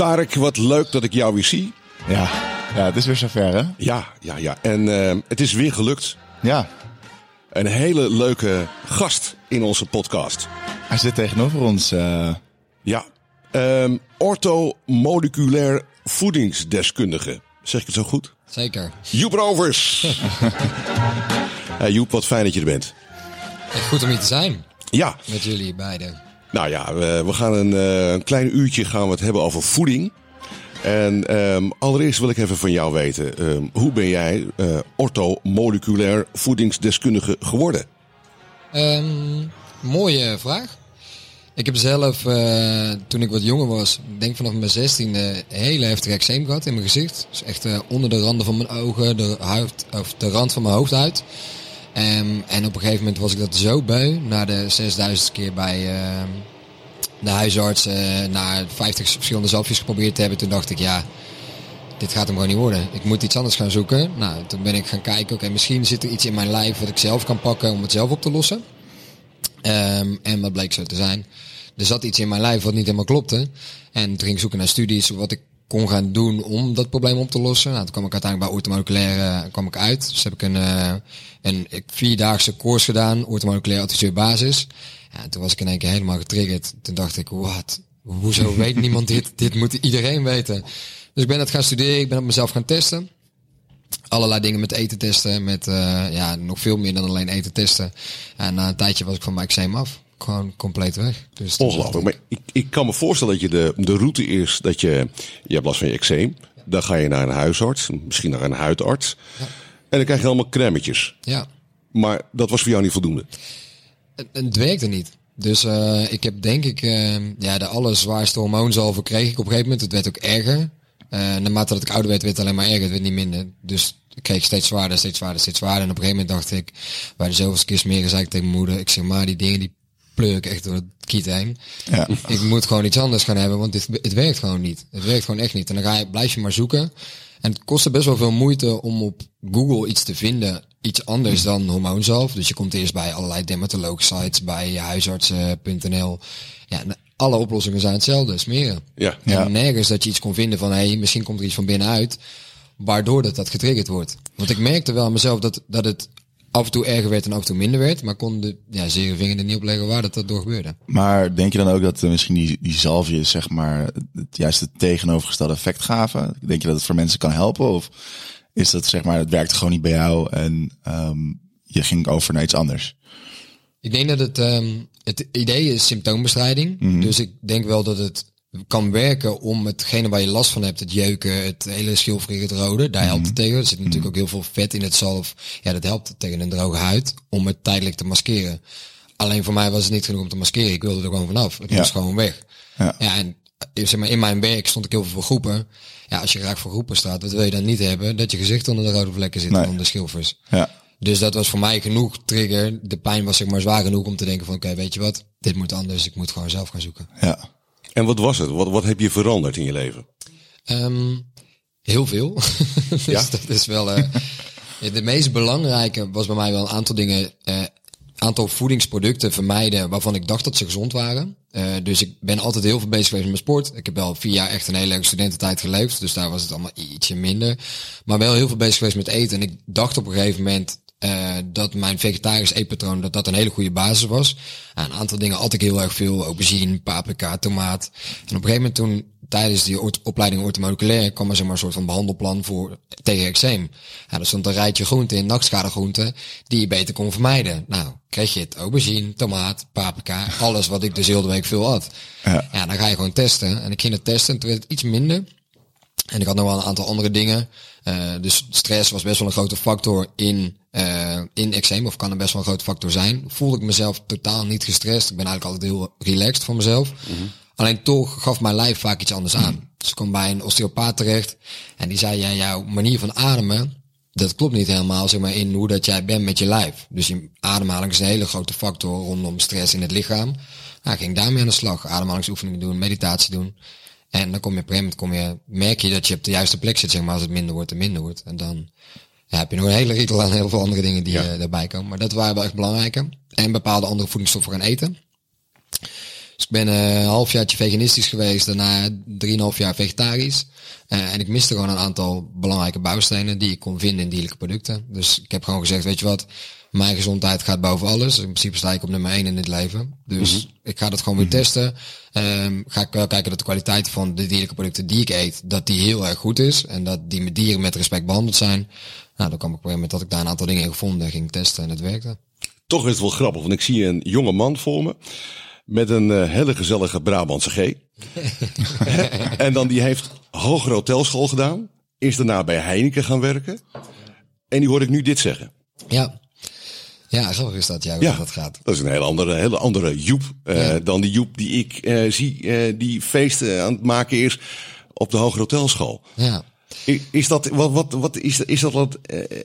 Tarek, wat leuk dat ik jou weer zie. Ja, ja het is weer zover hè? Ja, ja, ja. En eh, het is weer gelukt. Ja, Een hele leuke gast in onze podcast. hij zit tegenover ons. eh, Ja. Ehm orthomoleculair voedingsdeskundige. Zeg ik het zo goed? Zeker. Joep Rovers. hey, Joep, wat fijn dat je er bent. Echt goed om hier te zijn Ja, met jullie beiden. Nou ja, we, we gaan een, eh, een klein uurtje gaan we het hebben over voeding. En ehm, allereerst wil ik even van jou weten, ehm, hoe ben jij eh orthomoleculair voedingsdeskundige geworden? Ehm, mooie vraag. Ik heb zelf, eh, toen ik wat jonger was, denk vanaf mijn zestiende, hele heftige eczeem gehad in mijn gezicht. Dus echt onder de randen van mijn ogen, de, huid, of de rand van mijn hoofdhuid. Ehm, en op een gegeven moment was ik dat zo beu, na de 6000 keer bij de huisarts, eh, na 50 verschillende zalfjes geprobeerd te hebben. Toen dacht ik, ja, dit gaat hem gewoon niet worden. Ik moet iets anders gaan zoeken. Nou, toen ben ik gaan kijken, oké, misschien zit er iets in mijn lijf wat ik zelf kan pakken om het zelf op te lossen. Ehm, en wat bleek zo te zijn. Er zat iets in mijn lijf wat niet helemaal klopte. En toen ging ik zoeken naar studies wat ik kon gaan doen om dat probleem op te lossen. Nou, toen kwam ik uiteindelijk bij orthomoleculaire kwam ik uit. Dus heb ik een, eh, een vierdaagse course gedaan, orthomoleculaire adviseur basis. Ja, en toen was ik in één keer helemaal getriggerd. Toen dacht ik, wat? Hoezo weet niemand dit? Dit moet iedereen weten. Dus ik ben dat gaan studeren, ik ben op mezelf gaan testen allerlei dingen met eten testen. Met eh, ja, nog veel meer dan alleen eten testen. En na een tijdje was ik van mijn eczeem af. Gewoon compleet weg. Dus Ongelooflijk. Maar ik, ik kan me voorstellen dat je de, de route is dat je, je hebt last van je eczeem. Dan ga je naar een huisarts, misschien naar een huidarts. En dan krijg je allemaal crèmetjes. Ja, Maar dat was voor jou niet voldoende. het, het werkte niet. Dus eh, ik heb denk ik eh, ja, de allerzwaarste hormoonzalven kreeg ik op een gegeven moment. Het werd ook erger. Eh, naarmate dat ik ouder werd, werd het alleen maar erger. Het werd niet minder. Dus ik kreeg steeds zwaarder, steeds zwaarder, steeds zwaarder. En op een gegeven moment dacht ik, bij de zoveelste keer smeren, zei ik tegen mijn moeder. Ik zeg maar, die dingen die pleur ik echt door het kiet heen. ja. ik moet gewoon iets anders gaan hebben, want dit, het werkt gewoon niet. Het werkt gewoon echt niet. En dan ga je, blijf je maar zoeken. En het kostte best wel veel moeite om op Google iets te vinden. Iets anders dan hormoonzalf. Dus je komt eerst bij allerlei dermatoloog sites, bij huisartsen.nl. Ja, en alle oplossingen zijn hetzelfde, smeren. Ja. Ja. En nergens dat je iets kon vinden van, hé, hey, misschien komt er iets van binnenuit. Waardoor dat, dat getriggerd wordt. Want ik merkte wel aan mezelf dat, dat het af en toe erger werd en af en toe minder werd. Maar kon de ja, zere vinger er niet op leggen waar dat, dat door gebeurde. Maar denk je dan ook dat eh, misschien die, die zalfjes zeg maar het juiste tegenovergestelde effect gaven? Denk je dat het voor mensen kan helpen? Of is dat zeg maar het werkte gewoon niet bij jou en ehm, je ging over naar iets anders? Ik denk dat het, ehm, het idee is symptoombestrijding. Dus ik denk wel dat het kan werken om hetgene waar je last van hebt, het jeuken, het hele schilferige, het rode, daar helpt het tegen. Er zit natuurlijk ook heel veel vet in het zalf. Ja, dat helpt tegen een droge huid om het tijdelijk te maskeren. Alleen voor mij was het niet genoeg om te maskeren. Ik wilde er gewoon vanaf. Het Ja. moest gewoon weg. Ja. Ja, en eh, zeg maar, in mijn werk stond ik heel veel voor groepen. Ja, als je graag voor groepen staat, wat wil je dan niet hebben? Dat je gezicht onder de rode vlekken zit, Nee. onder de schilfers. Ja, Dus dat was voor mij genoeg trigger. De pijn was zeg maar zwaar genoeg om te denken van oké, weet je wat, dit moet anders. Ik moet gewoon zelf gaan zoeken. ja. En wat was het? Wat, wat heb je veranderd in je leven? Ehm, heel veel. dus Ja? dat is wel. eh, de meest belangrijke was bij mij wel een aantal dingen. eh aantal voedingsproducten vermijden waarvan ik dacht dat ze gezond waren. Eh, dus ik ben altijd heel veel bezig geweest met mijn sport. Ik heb wel vier jaar echt een hele leuke studententijd geleefd. Dus daar was het allemaal ietsje minder. Maar wel heel veel bezig geweest met eten. En ik dacht op een gegeven moment eh, dat mijn vegetarisch eetpatroon dat dat een hele goede basis was. Een aantal dingen at ik heel erg veel. Aubergine, paprika, tomaat. En op een gegeven moment toen tijdens die opleiding orthomoleculair kwam er zeg maar een soort van behandelplan voor tegen eczeem. Ja, er stond een rijtje groenten in, nachtschade die je beter kon vermijden. Nou, kreeg je het aubergine, tomaat, paprika, alles wat ik dus heel de week veel at. Ja. Ja, dan ga je gewoon testen. En ik ging het testen en toen werd het iets minder. En ik had nog wel een aantal andere dingen. Eh, dus stress was best wel een grote factor in, eh in eczeem. Of kan er best wel een grote factor zijn. Voelde ik mezelf totaal niet gestrest. Ik ben eigenlijk altijd heel relaxed van mezelf. Alleen toch gaf mijn lijf vaak iets anders aan. Dus ik kwam bij een osteopaat terecht. En die zei, ja, jouw manier van ademen, dat klopt niet helemaal zeg maar, in hoe dat jij bent met je lijf. Dus je ademhaling is een hele grote factor rondom stress in het lichaam. Nou, ik ging daarmee aan de slag. Ademhalingsoefeningen doen, meditatie doen. En dan kom je op een gegeven moment kom je, merk je dat je op de juiste plek zit, zeg maar, als het minder wordt en minder wordt. En dan ja, heb je nog een hele riekel aan heel veel andere dingen die Ja. eh, daarbij komen. Maar dat waren wel echt belangrijke. En bepaalde andere voedingsstoffen gaan eten. Dus ik ben eh, een halfjaartje veganistisch geweest, daarna drieënhalf jaar vegetarisch. Eh, en ik miste gewoon een aantal belangrijke bouwstenen die ik kon vinden in dierlijke producten. Dus ik heb gewoon gezegd, weet je wat, mijn gezondheid gaat boven alles. In principe sta ik op nummer één in dit leven. Dus ik ga dat gewoon weer testen. Ehm, ga ik wel kijken dat de kwaliteit van de dierlijke producten die ik eet, dat die heel erg goed is. En dat die met dieren met respect behandeld zijn. Nou, dan kwam ik op een moment dat ik daar een aantal dingen in gevonden ging testen en het werkte. Toch is het wel grappig, want ik zie een jonge man voor me. Met een eh, hele gezellige Brabantse G. en dan die heeft hogere hotelschool gedaan. Is daarna bij Heineken gaan werken. En die hoor ik nu dit zeggen. Ja. Ja, grappig is dat, ja, hoe Ja, dat gaat. dat is een hele andere, hele andere Joep eh, Ja. dan die Joep die ik eh, zie, eh, die feesten aan het maken is op de hogere hotelschool. Ja. Is dat, wat, wat, wat is, is dat wat,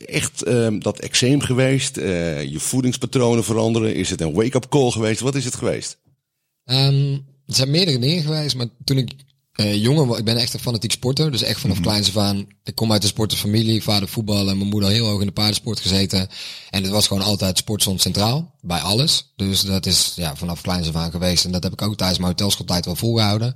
echt ehm, dat eczeem geweest? Je voedingspatronen veranderen? Is het een wake-up call geweest? Wat is het geweest? Ehm, er zijn meerdere dingen geweest, maar toen ik eh, jonger was, ik ben echt een fanatiek sporter, dus echt vanaf kleins af aan. Ik kom uit een sportersfamilie, vader voetballen, mijn moeder heel hoog in de paardensport gezeten. En het was gewoon altijd sport stond centraal, bij alles. Dus dat is ja, vanaf kleins af aan geweest. En dat heb ik ook tijdens mijn hotelschooltijd wel volgehouden.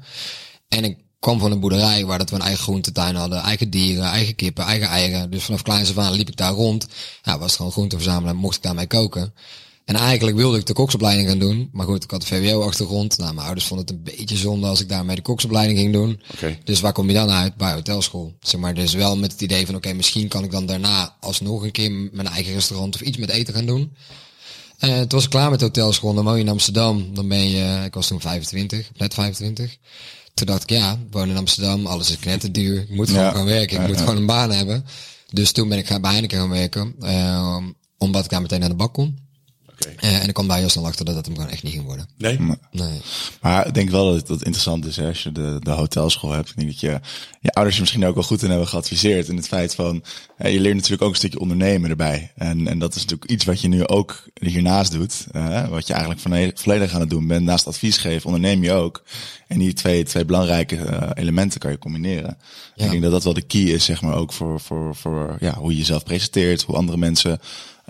En ik kwam van een boerderij waar dat we een eigen groentetuin hadden, eigen dieren, eigen kippen, eigen eieren. Dus vanaf kleins af aan liep ik daar rond. Ja, was het gewoon groente verzamelen en mocht ik daarmee koken. En eigenlijk wilde ik de koksopleiding gaan doen. Maar goed, ik had de VWO-achtergrond. Nou, mijn ouders vonden het een beetje zonde als ik daarmee de koksopleiding ging doen. Dus waar kom je dan uit? Bij hotelschool. Zeg maar, dus wel met het idee van, oké, misschien kan ik dan daarna alsnog een keer mijn eigen restaurant of iets met eten gaan doen. Eh toen was ik klaar met hotelschool. Dan woon je in Amsterdam. Dan ben je, ik was toen 25, net 25. Toen dacht ik, ja, ik woon in Amsterdam. Alles is knetterduur. Ik moet gewoon Ja. gaan werken. Ik moet gewoon een baan hebben. Dus toen ben ik gaan bij Heineken gaan werken. eh, omdat ik daar meteen aan de bak kon. Eh, en ik kwam daar heel snel achter dat het hem gewoon echt niet ging worden. Nee? Nee. Maar ik denk wel dat het, dat interessant is hè, als je de, de hotelschool hebt. Ik denk dat je, je ouders je misschien ook wel goed in hebben geadviseerd. In het feit van, hè, je leert natuurlijk ook een stukje ondernemen erbij. En, en dat is natuurlijk iets wat je nu ook hiernaast doet. hè, wat je eigenlijk volledig aan het doen bent. Naast advies geven, onderneem je ook. En die twee, twee belangrijke eh, elementen kan je combineren. Ja. Ik denk dat dat wel de key is, zeg maar, ook voor, voor, voor ja, hoe je jezelf presenteert. Hoe andere mensen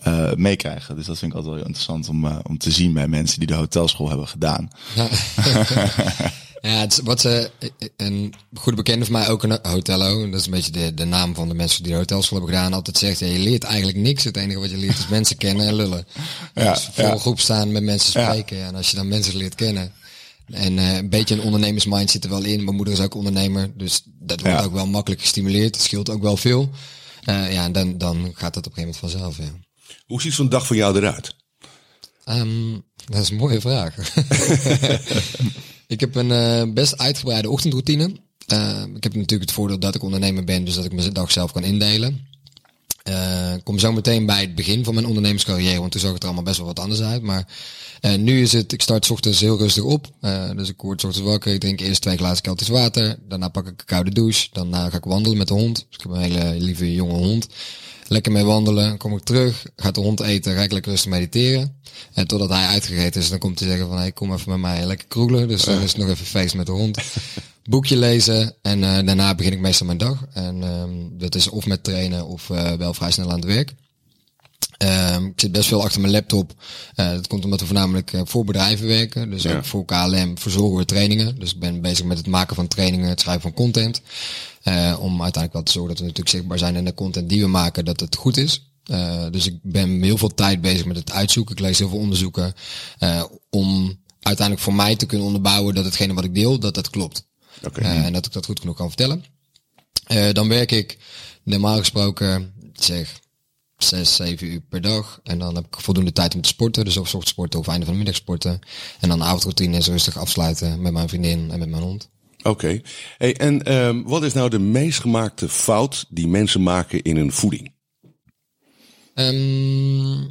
eh, meekrijgen. Dus dat vind ik altijd wel heel interessant om, eh, om te zien bij mensen die de hotelschool hebben gedaan. Ja, ja het is, wat ze, een goede bekende van mij, ook een hotello, dat is een beetje de, de naam van de mensen die de hotelschool hebben gedaan, altijd zegt, ja, je leert eigenlijk niks. Het enige wat je leert is mensen kennen en lullen. Ja, dus voor ja. een groep staan, met mensen Ja. spreken. En als je dan mensen leert kennen, en eh, een beetje een ondernemersmind zit er wel in. Mijn moeder is ook ondernemer, dus dat wordt Ja. ook wel makkelijk gestimuleerd. Het scheelt ook wel veel. Eh, ja, en dan, dan gaat dat op een gegeven moment vanzelf, ja. Hoe ziet zo'n dag van jou eruit? Ehm, dat is een mooie vraag. ik heb een eh, best uitgebreide ochtendroutine. Eh, ik heb natuurlijk het voordeel dat ik ondernemer ben, dus dat ik mijn dag zelf kan indelen. Ik kom zo meteen bij het begin van mijn ondernemerscarrière, want toen zag het er allemaal best wel wat anders uit. Maar eh, nu is het, ik start 's ochtends heel rustig op. Eh, dus ik word ochtends wakker, ik drink eerst twee glazen Keltisch water. Daarna pak ik een koude douche. Daarna ga ik wandelen met de hond. Dus ik heb een hele lieve jonge hond. Lekker mee wandelen, kom ik terug, gaat de hond eten, ga ik lekker rustig mediteren. En totdat hij uitgegeten is, dan komt hij zeggen van, hey, kom even met mij lekker kroegelen. Dus dan is het nog even feest met de hond. Boekje lezen en eh, daarna begin ik meestal mijn dag. En ehm, dat is of met trainen of eh, wel vrij snel aan het werk. Ehm, ik zit best veel achter mijn laptop. Eh, dat komt omdat we voornamelijk voor bedrijven werken. Dus Ja. ook voor KLM verzorgen we trainingen. Dus ik ben bezig met het maken van trainingen, het schrijven van content. Om uiteindelijk wel te zorgen dat we natuurlijk zichtbaar zijn in de content die we maken, dat het goed is. Dus ik ben heel veel tijd bezig met het uitzoeken. Ik lees heel veel onderzoeken. om uiteindelijk voor mij te kunnen onderbouwen dat hetgene wat ik deel, dat dat klopt. Eh, en dat ik dat goed genoeg kan vertellen. Eh, dan werk ik normaal gesproken, zeg, zes, zeven uur per dag. En dan heb ik voldoende tijd om te sporten. Dus of 's ochtends sporten of einde van de middag sporten. En dan de avondroutine is rustig afsluiten met mijn vriendin en met mijn hond. Oké. Hey, en ehm, wat is nou de meest gemaakte fout die mensen maken in hun voeding? Ehm,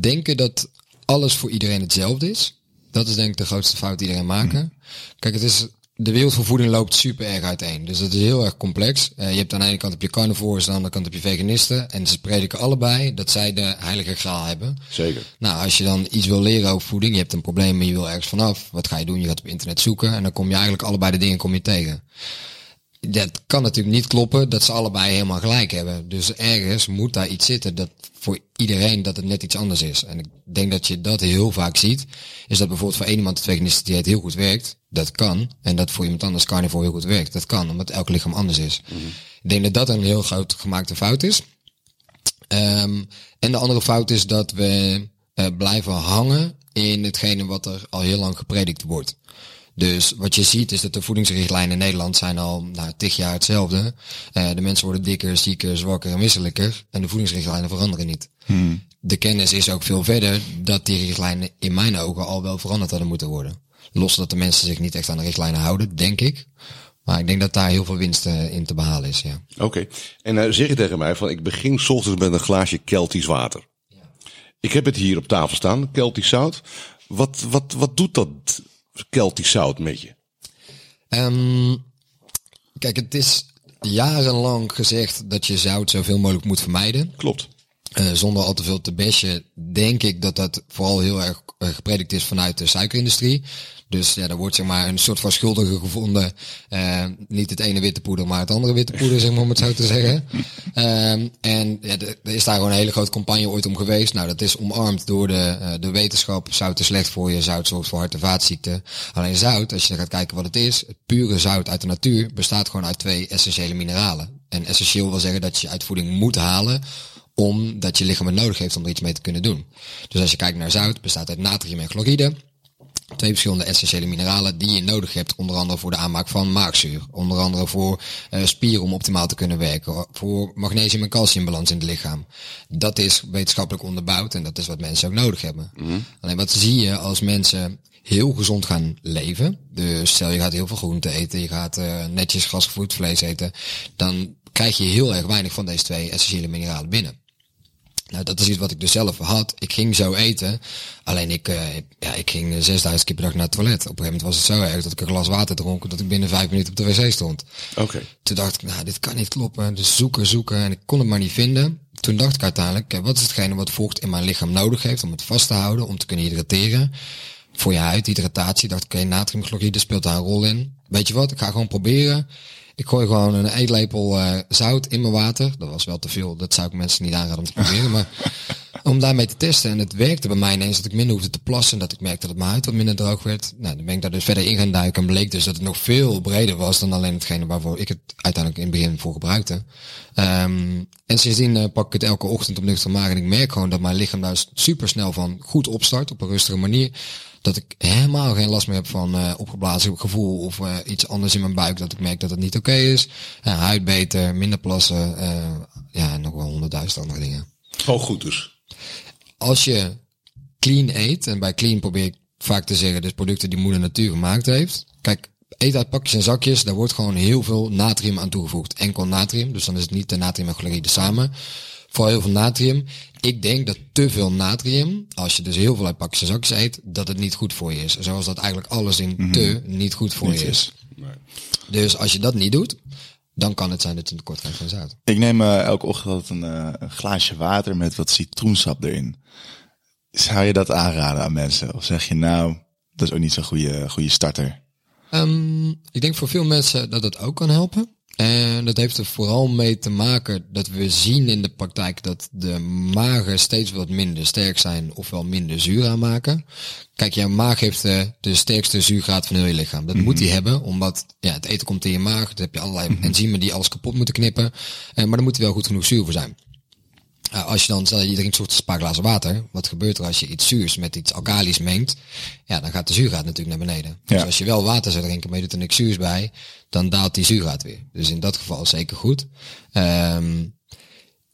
denken dat alles voor iedereen hetzelfde is. Dat is denk ik de grootste fout die iedereen maken. Kijk, het is, de wereld van voeding loopt super erg uiteen. Dus het is heel erg complex. Eh, je hebt aan de ene kant heb je carnivores, aan de andere kant heb je veganisten. En ze prediken allebei dat zij de heilige graal hebben. Zeker. Nou, als je dan iets wil leren over voeding, je hebt een probleem en je wil ergens vanaf. Wat ga je doen? Je gaat op internet zoeken en dan kom je eigenlijk allebei de dingen kom je tegen. Dat kan natuurlijk niet kloppen dat ze allebei helemaal gelijk hebben. Dus ergens moet daar iets zitten dat voor iedereen dat het net iets anders is. En ik denk dat je dat heel vaak ziet. Is dat bijvoorbeeld voor één iemand de veganistische dieet heel goed werkt. Dat kan. En dat voor iemand anders carnivore heel goed werkt. Dat kan, omdat elk lichaam anders is. Ik denk dat dat een heel groot gemaakte fout is. Ehm, en de andere fout is dat we eh, blijven hangen in hetgene wat er al heel lang gepredikt wordt. Dus wat je ziet is dat de voedingsrichtlijnen in Nederland zijn al nou, tig jaar hetzelfde. Eh, de mensen worden dikker, zieker, zwakker en misselijker. En de voedingsrichtlijnen veranderen niet. De kennis is ook veel verder dat die richtlijnen in mijn ogen al wel veranderd hadden moeten worden. Los dat de mensen zich niet echt aan de richtlijnen houden, denk ik. Maar ik denk dat daar heel veel winst eh, in te behalen is, ja. Oké. En uh, zeg je tegen mij van ik begin 's ochtends met een glaasje Keltisch water. Ik heb het hier op tafel staan, Keltisch zout. Wat, wat, wat doet dat Keltisch zout met je? Ehm, kijk, het is jarenlang gezegd dat je zout zoveel mogelijk moet vermijden. Klopt. Eh, zonder al te veel te bashen, denk ik dat dat vooral heel erg eh, gepredikt is vanuit de suikerindustrie. Dus ja, er wordt zeg maar een soort van schuldige gevonden. Eh, niet het ene witte poeder, maar het andere witte poeder, zeg maar, om het zo te zeggen. Ehm, en ja, er is daar gewoon een hele grote campagne ooit om geweest. Nou, dat is omarmd door de, de wetenschap. Zout is slecht voor je, zout zorgt voor hart- en vaatziekten. Alleen zout, als je gaat kijken wat het is, het pure zout uit de natuur bestaat gewoon uit twee essentiële mineralen. En essentieel wil zeggen dat je uit voeding moet halen omdat je lichaam het nodig heeft om er iets mee te kunnen doen. Dus als je kijkt naar zout, bestaat uit natrium en chloride. Twee verschillende essentiële mineralen die je nodig hebt, onder andere voor de aanmaak van maagzuur. Onder andere voor uh, spieren om optimaal te kunnen werken. Voor magnesium- en calciumbalans in het lichaam. Dat is wetenschappelijk onderbouwd en dat is wat mensen ook nodig hebben. Alleen wat zie je als mensen heel gezond gaan leven. Dus stel je gaat heel veel groente eten, je gaat uh, netjes grasgevoed vlees eten. Dan krijg je heel erg weinig van deze twee essentiële mineralen binnen. Nou, dat is iets wat ik dus zelf had. Ik ging zo eten. Alleen ik, uh, ja, ik ging 6000 keer per dag naar het toilet. Op een gegeven moment was het zo erg dat ik een glas water dronk. Dat ik binnen vijf minuten op de wc stond. Oké. Okay. Toen dacht ik, nou, dit kan niet kloppen. Dus zoeken, zoeken. En ik kon het maar niet vinden. Toen dacht ik uiteindelijk, wat is hetgene wat vocht in mijn lichaam nodig heeft om het vast te houden, om te kunnen hydrateren? Voor je huid, hydratatie. Dacht ik, oké, okay, natriumchloride speelt daar een rol in. Weet je wat, ik ga gewoon proberen. Ik gooi gewoon een eetlepel uh, zout in mijn water. Dat was wel te veel. Dat zou ik mensen niet aanraden om te proberen. maar om daarmee te testen. En het werkte bij mij ineens dat ik minder hoefde te plassen. Dat ik merkte dat mijn huid wat minder droog werd. Nou, dan ben ik daar dus verder in gaan duiken. En bleek dus dat het nog veel breder was dan alleen hetgene waarvoor ik het uiteindelijk in het begin voor gebruikte. Um, en sindsdien uh, pak ik het elke ochtend op nuchter maag. En ik merk gewoon dat mijn lichaam daar super snel van goed opstart. Op een rustige manier dat ik helemaal geen last meer heb van uh, opgeblazen gevoel of uh, iets anders in mijn buik dat ik merk dat het niet oké okay is. Uh, huid beter, minder plassen, ja, en nog wel honderdduizend andere dingen. Gewoon goed dus. Als je clean eet, en bij clean probeer ik vaak te zeggen, dus producten die moeder natuur gemaakt heeft. Kijk, eet uit pakjes en zakjes, daar wordt gewoon heel veel natrium aan toegevoegd. Enkel natrium, dus dan is het niet de natrium en chloride samen. Vooral heel veel natrium. Ik denk dat te veel natrium, als je dus heel veel uit pakjes en zakjes eet, dat het niet goed voor je is. Zoals dat eigenlijk alles in mm -hmm. te niet goed voor niet je is. Nee. Dus als je dat niet doet, dan kan het zijn dat je tekort krijgt van zout. Ik neem uh, elke ochtend een, uh, een, glaasje water met wat citroensap erin. Zou je dat aanraden aan mensen? Of zeg je nou, dat is ook niet zo'n goede, goede starter? Um, ik denk voor veel mensen dat het ook kan helpen. En dat heeft er vooral mee te maken dat we zien in de praktijk dat de magen steeds wat minder sterk zijn ofwel minder zuur aanmaken. Kijk, jouw maag heeft de, de sterkste zuurgraad van heel je lichaam. Dat mm -hmm. moet die hebben, omdat ja, het eten komt in je maag. Dan heb je allerlei mm -hmm. enzymen die alles kapot moeten knippen. Uh, maar er moet er wel goed genoeg zuur voor zijn. Uh, als je dan, stel je drinkt een paar glazen water. Wat gebeurt er als je iets zuurs met iets alkalisch mengt? Ja, dan gaat de zuurgraad natuurlijk naar beneden. Ja. Dus als je wel water zou drinken, maar je doet er niks zuurs bij, dan daalt die zuurgraad weer. Dus in dat geval zeker goed. Um,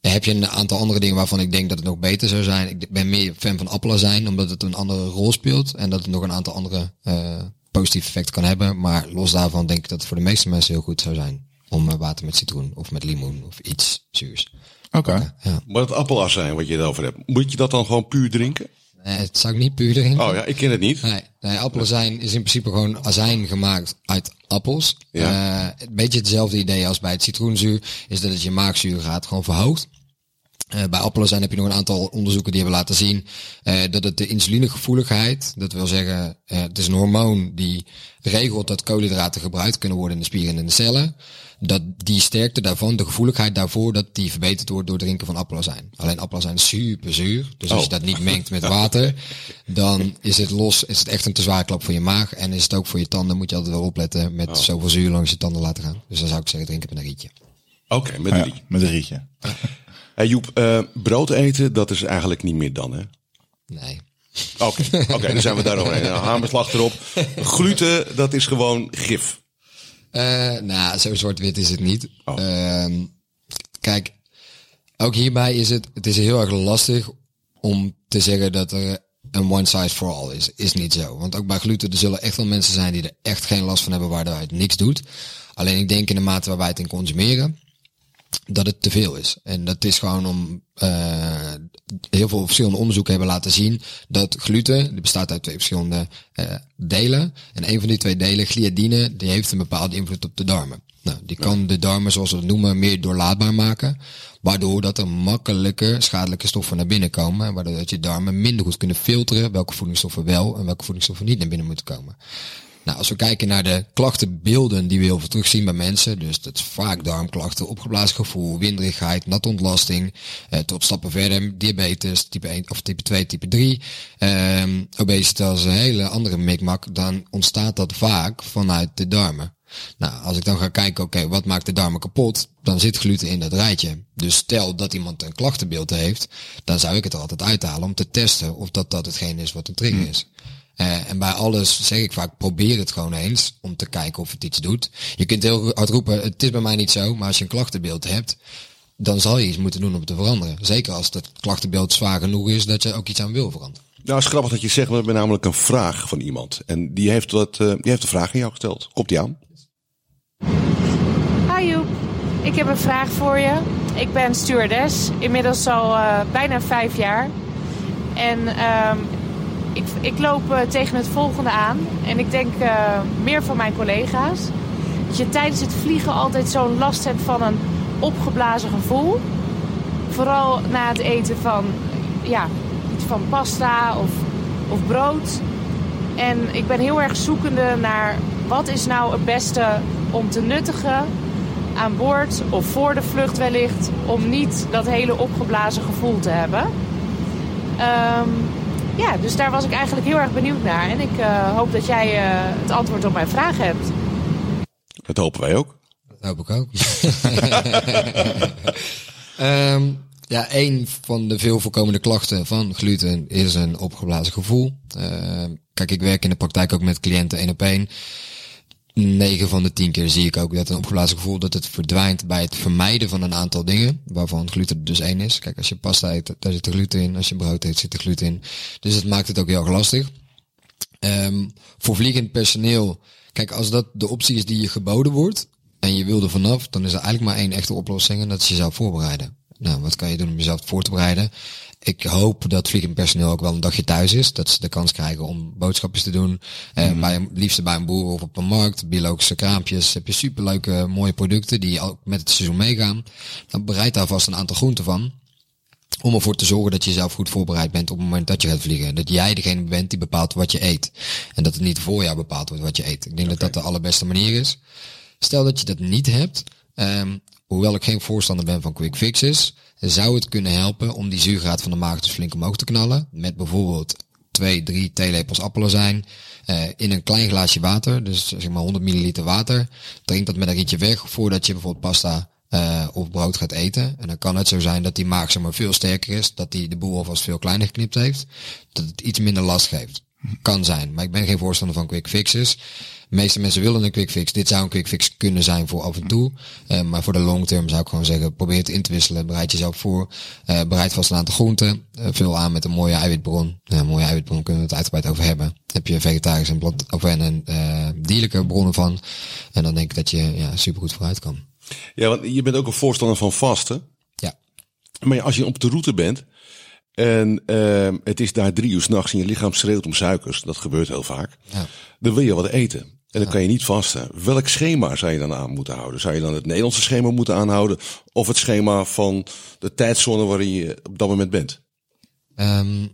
heb je een aantal andere dingen waarvan ik denk dat het nog beter zou zijn. Ik ben meer fan van appelazijn, omdat het een andere rol speelt. En dat het nog een aantal andere uh, positieve effecten kan hebben. Maar los daarvan denk ik dat het voor de meeste mensen heel goed zou zijn. Om uh, water met citroen of met limoen of iets zuurs. Oké. Okay. Ja. Maar het appelazijn wat je erover hebt, moet je dat dan gewoon puur drinken? Nee, het zou ik niet puur drinken. Oh ja, ik ken het niet. Nee, nee appelazijn is in principe gewoon azijn gemaakt uit appels. Ja. Uh, een beetje hetzelfde idee als bij het citroenzuur is dat het je maagzuur gaat gewoon verhoogt. Uh, bij appelazijn heb je nog een aantal onderzoeken die hebben laten zien uh, dat het de insulinegevoeligheid, dat wil zeggen, uh, het is een hormoon die regelt dat koolhydraten gebruikt kunnen worden in de spieren en in de cellen. Dat die sterkte daarvan, de gevoeligheid daarvoor, dat die verbeterd wordt door drinken van appelazijn. Alleen appelazijn is super zuur, dus als je dat niet mengt met water, dan is het los, is het echt een te zware klap voor je maag en is het ook voor je tanden, moet je altijd wel opletten met zoveel zuur langs je tanden laten gaan. Dus dan zou ik zeggen, drinken met een rietje. Oké, met een Ja, rietje. met een rietje. Hey Joep, eh, brood eten, dat is eigenlijk niet meer dan, hè? Nee. Oké, oké, dan zijn we daar overheen. Nou, hamerslag erop. Gluten, dat is gewoon gif. Eh, nou, zo zwart-wit is het niet. Oh. Ehm, kijk, ook hierbij is het, het is heel erg lastig om te zeggen dat er een one size for all is. Is niet zo. Want ook bij gluten, er zullen echt wel mensen zijn die er echt geen last van hebben, waardoor het niks doet. Alleen ik denk in de mate waar wij het in consumeren, dat het te veel is. En dat is gewoon om uh, heel veel verschillende onderzoeken hebben laten zien dat gluten, die bestaat uit twee verschillende uh, delen. En een van die twee delen, gliadine, die heeft een bepaalde invloed op de darmen. Nou, die kan de darmen, zoals we het noemen, meer doorlaatbaar maken. Waardoor dat er makkelijker schadelijke stoffen naar binnen komen. En waardoor dat je darmen minder goed kunnen filteren welke voedingsstoffen wel en welke voedingsstoffen niet naar binnen moeten komen. Nou, als we kijken naar de klachtenbeelden die we heel veel terugzien bij mensen, dus dat is vaak darmklachten, opgeblazen gevoel, winderigheid, natte ontlasting, eh, tot stappen verder, diabetes, type 1 of type 2, type 3, eh, obesitas, een hele andere mikmak, dan ontstaat dat vaak vanuit de darmen. Nou, als ik dan ga kijken, oké, okay, wat maakt de darmen kapot? Dan zit gluten in dat rijtje. Dus stel dat iemand een klachtenbeeld heeft, dan zou ik het er altijd uithalen om te testen of dat dat hetgeen is wat een trigger is. Uh, en bij alles zeg ik vaak, probeer het gewoon eens om te kijken of het iets doet. Je kunt heel hard roepen, het is bij mij niet zo, maar als je een klachtenbeeld hebt, dan zal je iets moeten doen om te veranderen. Zeker als het klachtenbeeld zwaar genoeg is dat je ook iets aan wil veranderen. Nou, het is grappig dat je zegt, we hebben namelijk een vraag van iemand. En die heeft, wat, uh, die heeft een vraag aan jou gesteld. Komt die aan? Hi Joep, ik heb een vraag voor je. Ik ben stewardess, inmiddels al uh, bijna vijf jaar. En um, ik, ik, loop uh, tegen het volgende aan. En ik denk uh, meer van mijn collega's. Dat je tijdens het vliegen altijd zo'n last hebt van een opgeblazen gevoel. Vooral na het eten van, ja, iets van pasta of, of brood. En ik ben heel erg zoekende naar wat is nou het beste om te nuttigen aan boord of voor de vlucht wellicht. Om niet dat hele opgeblazen gevoel te hebben. Um, ja, dus daar was ik eigenlijk heel erg benieuwd naar. En ik uh, hoop dat jij uh, het antwoord op mijn vraag hebt. Dat hopen wij ook. Dat hoop ik ook. um, ja, een van de veel voorkomende klachten van gluten is een opgeblazen gevoel. Uh, kijk, ik werk in de praktijk ook met cliënten één op één. 9 van de 10 keer zie ik ook dat een opgeblazen gevoel dat het verdwijnt bij het vermijden van een aantal dingen, waarvan gluten dus één is. Kijk, als je pasta eet, daar zit er gluten in. Als je brood eet, zit er gluten in. Dus het maakt het ook heel erg lastig. Um, voor vliegend personeel, kijk, als dat de optie is die je geboden wordt en je wil er vanaf, dan is er eigenlijk maar één echte oplossing en dat is jezelf voorbereiden. Nou, wat kan je doen om jezelf voor te bereiden? Ik hoop dat vliegend personeel ook wel een dagje thuis is. Dat ze de kans krijgen om boodschapjes te doen. Eh, mm. bij, liefst bij een boer of op een markt. Biologische kraampjes. Heb je superleuke mooie producten die ook met het seizoen meegaan. Dan bereid daar vast een aantal groenten van. Om ervoor te zorgen dat je zelf goed voorbereid bent op het moment dat je gaat vliegen. Dat jij degene bent die bepaalt wat je eet. En dat het niet voor jou bepaald wordt wat je eet. Ik denk okay. dat dat de allerbeste manier is. Stel dat je dat niet hebt. Um, hoewel ik geen voorstander ben van quick fixes, zou het kunnen helpen om die zuurgraad van de maag dus flink omhoog te knallen. Met bijvoorbeeld twee, drie theelepels appelazijn uh, in een klein glaasje water. Dus zeg maar 100 milliliter water. Drink dat met een rietje weg voordat je bijvoorbeeld pasta uh, of brood gaat eten. En dan kan het zo zijn dat die maag zeg maar veel sterker is. Dat die de boel alvast veel kleiner geknipt heeft. Dat het iets minder last geeft. Kan zijn. Maar ik ben geen voorstander van quick fixes. De meeste mensen willen een quick fix. Dit zou een quick fix kunnen zijn voor af en toe. Uh, maar voor de long term zou ik gewoon zeggen, probeer het in te wisselen. Bereid jezelf voor. Uh, bereid vast een aantal groenten. Uh, vul aan met een mooie eiwitbron. een mooie eiwitbron kunnen we het uitgebreid over hebben. Heb je vegetarische en, plant, of en een dierlijke bronnen van. En dan denk ik dat je ja, super goed vooruit kan. Ja, want je bent ook een voorstander van vasten. Ja. Maar als je op de route bent en het is daar drie uur s'nachts en je lichaam schreeuwt om suikers. Dat gebeurt heel vaak. Ja. Dan wil je wat eten. En dan kan je niet vasten. Welk schema zou je dan aan moeten houden? Zou je dan het Nederlandse schema moeten aanhouden? Of het schema van de tijdzone waarin je op dat moment bent? Ehm,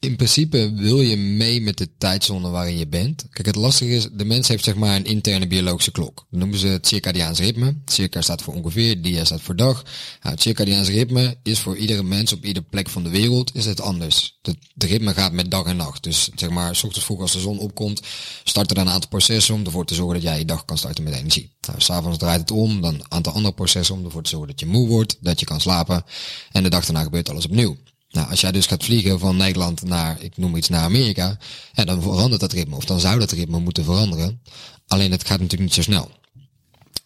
in principe wil je mee met de tijdzone waarin je bent. Kijk, het lastige is, de mens heeft zeg maar een interne biologische klok. Noemen ze het circadiaans ritme. Circa staat voor ongeveer, dia staat voor dag. Nou, het circadiaans ritme is voor iedere mens op iedere plek van de wereld is het anders. Het, ritme gaat met dag en nacht. Dus zeg maar, s ochtends vroeg als de zon opkomt, starten er een aantal processen om ervoor te zorgen dat jij je dag kan starten met energie. Nou, s'avonds draait het om, dan een aantal andere processen om ervoor te zorgen dat je moe wordt, dat je kan slapen. En de dag daarna gebeurt alles opnieuw. Nou, als jij dus gaat vliegen van Nederland naar, ik noem iets, naar Amerika, dan verandert dat ritme. Of dan zou dat ritme moeten veranderen. Alleen het gaat natuurlijk niet zo snel.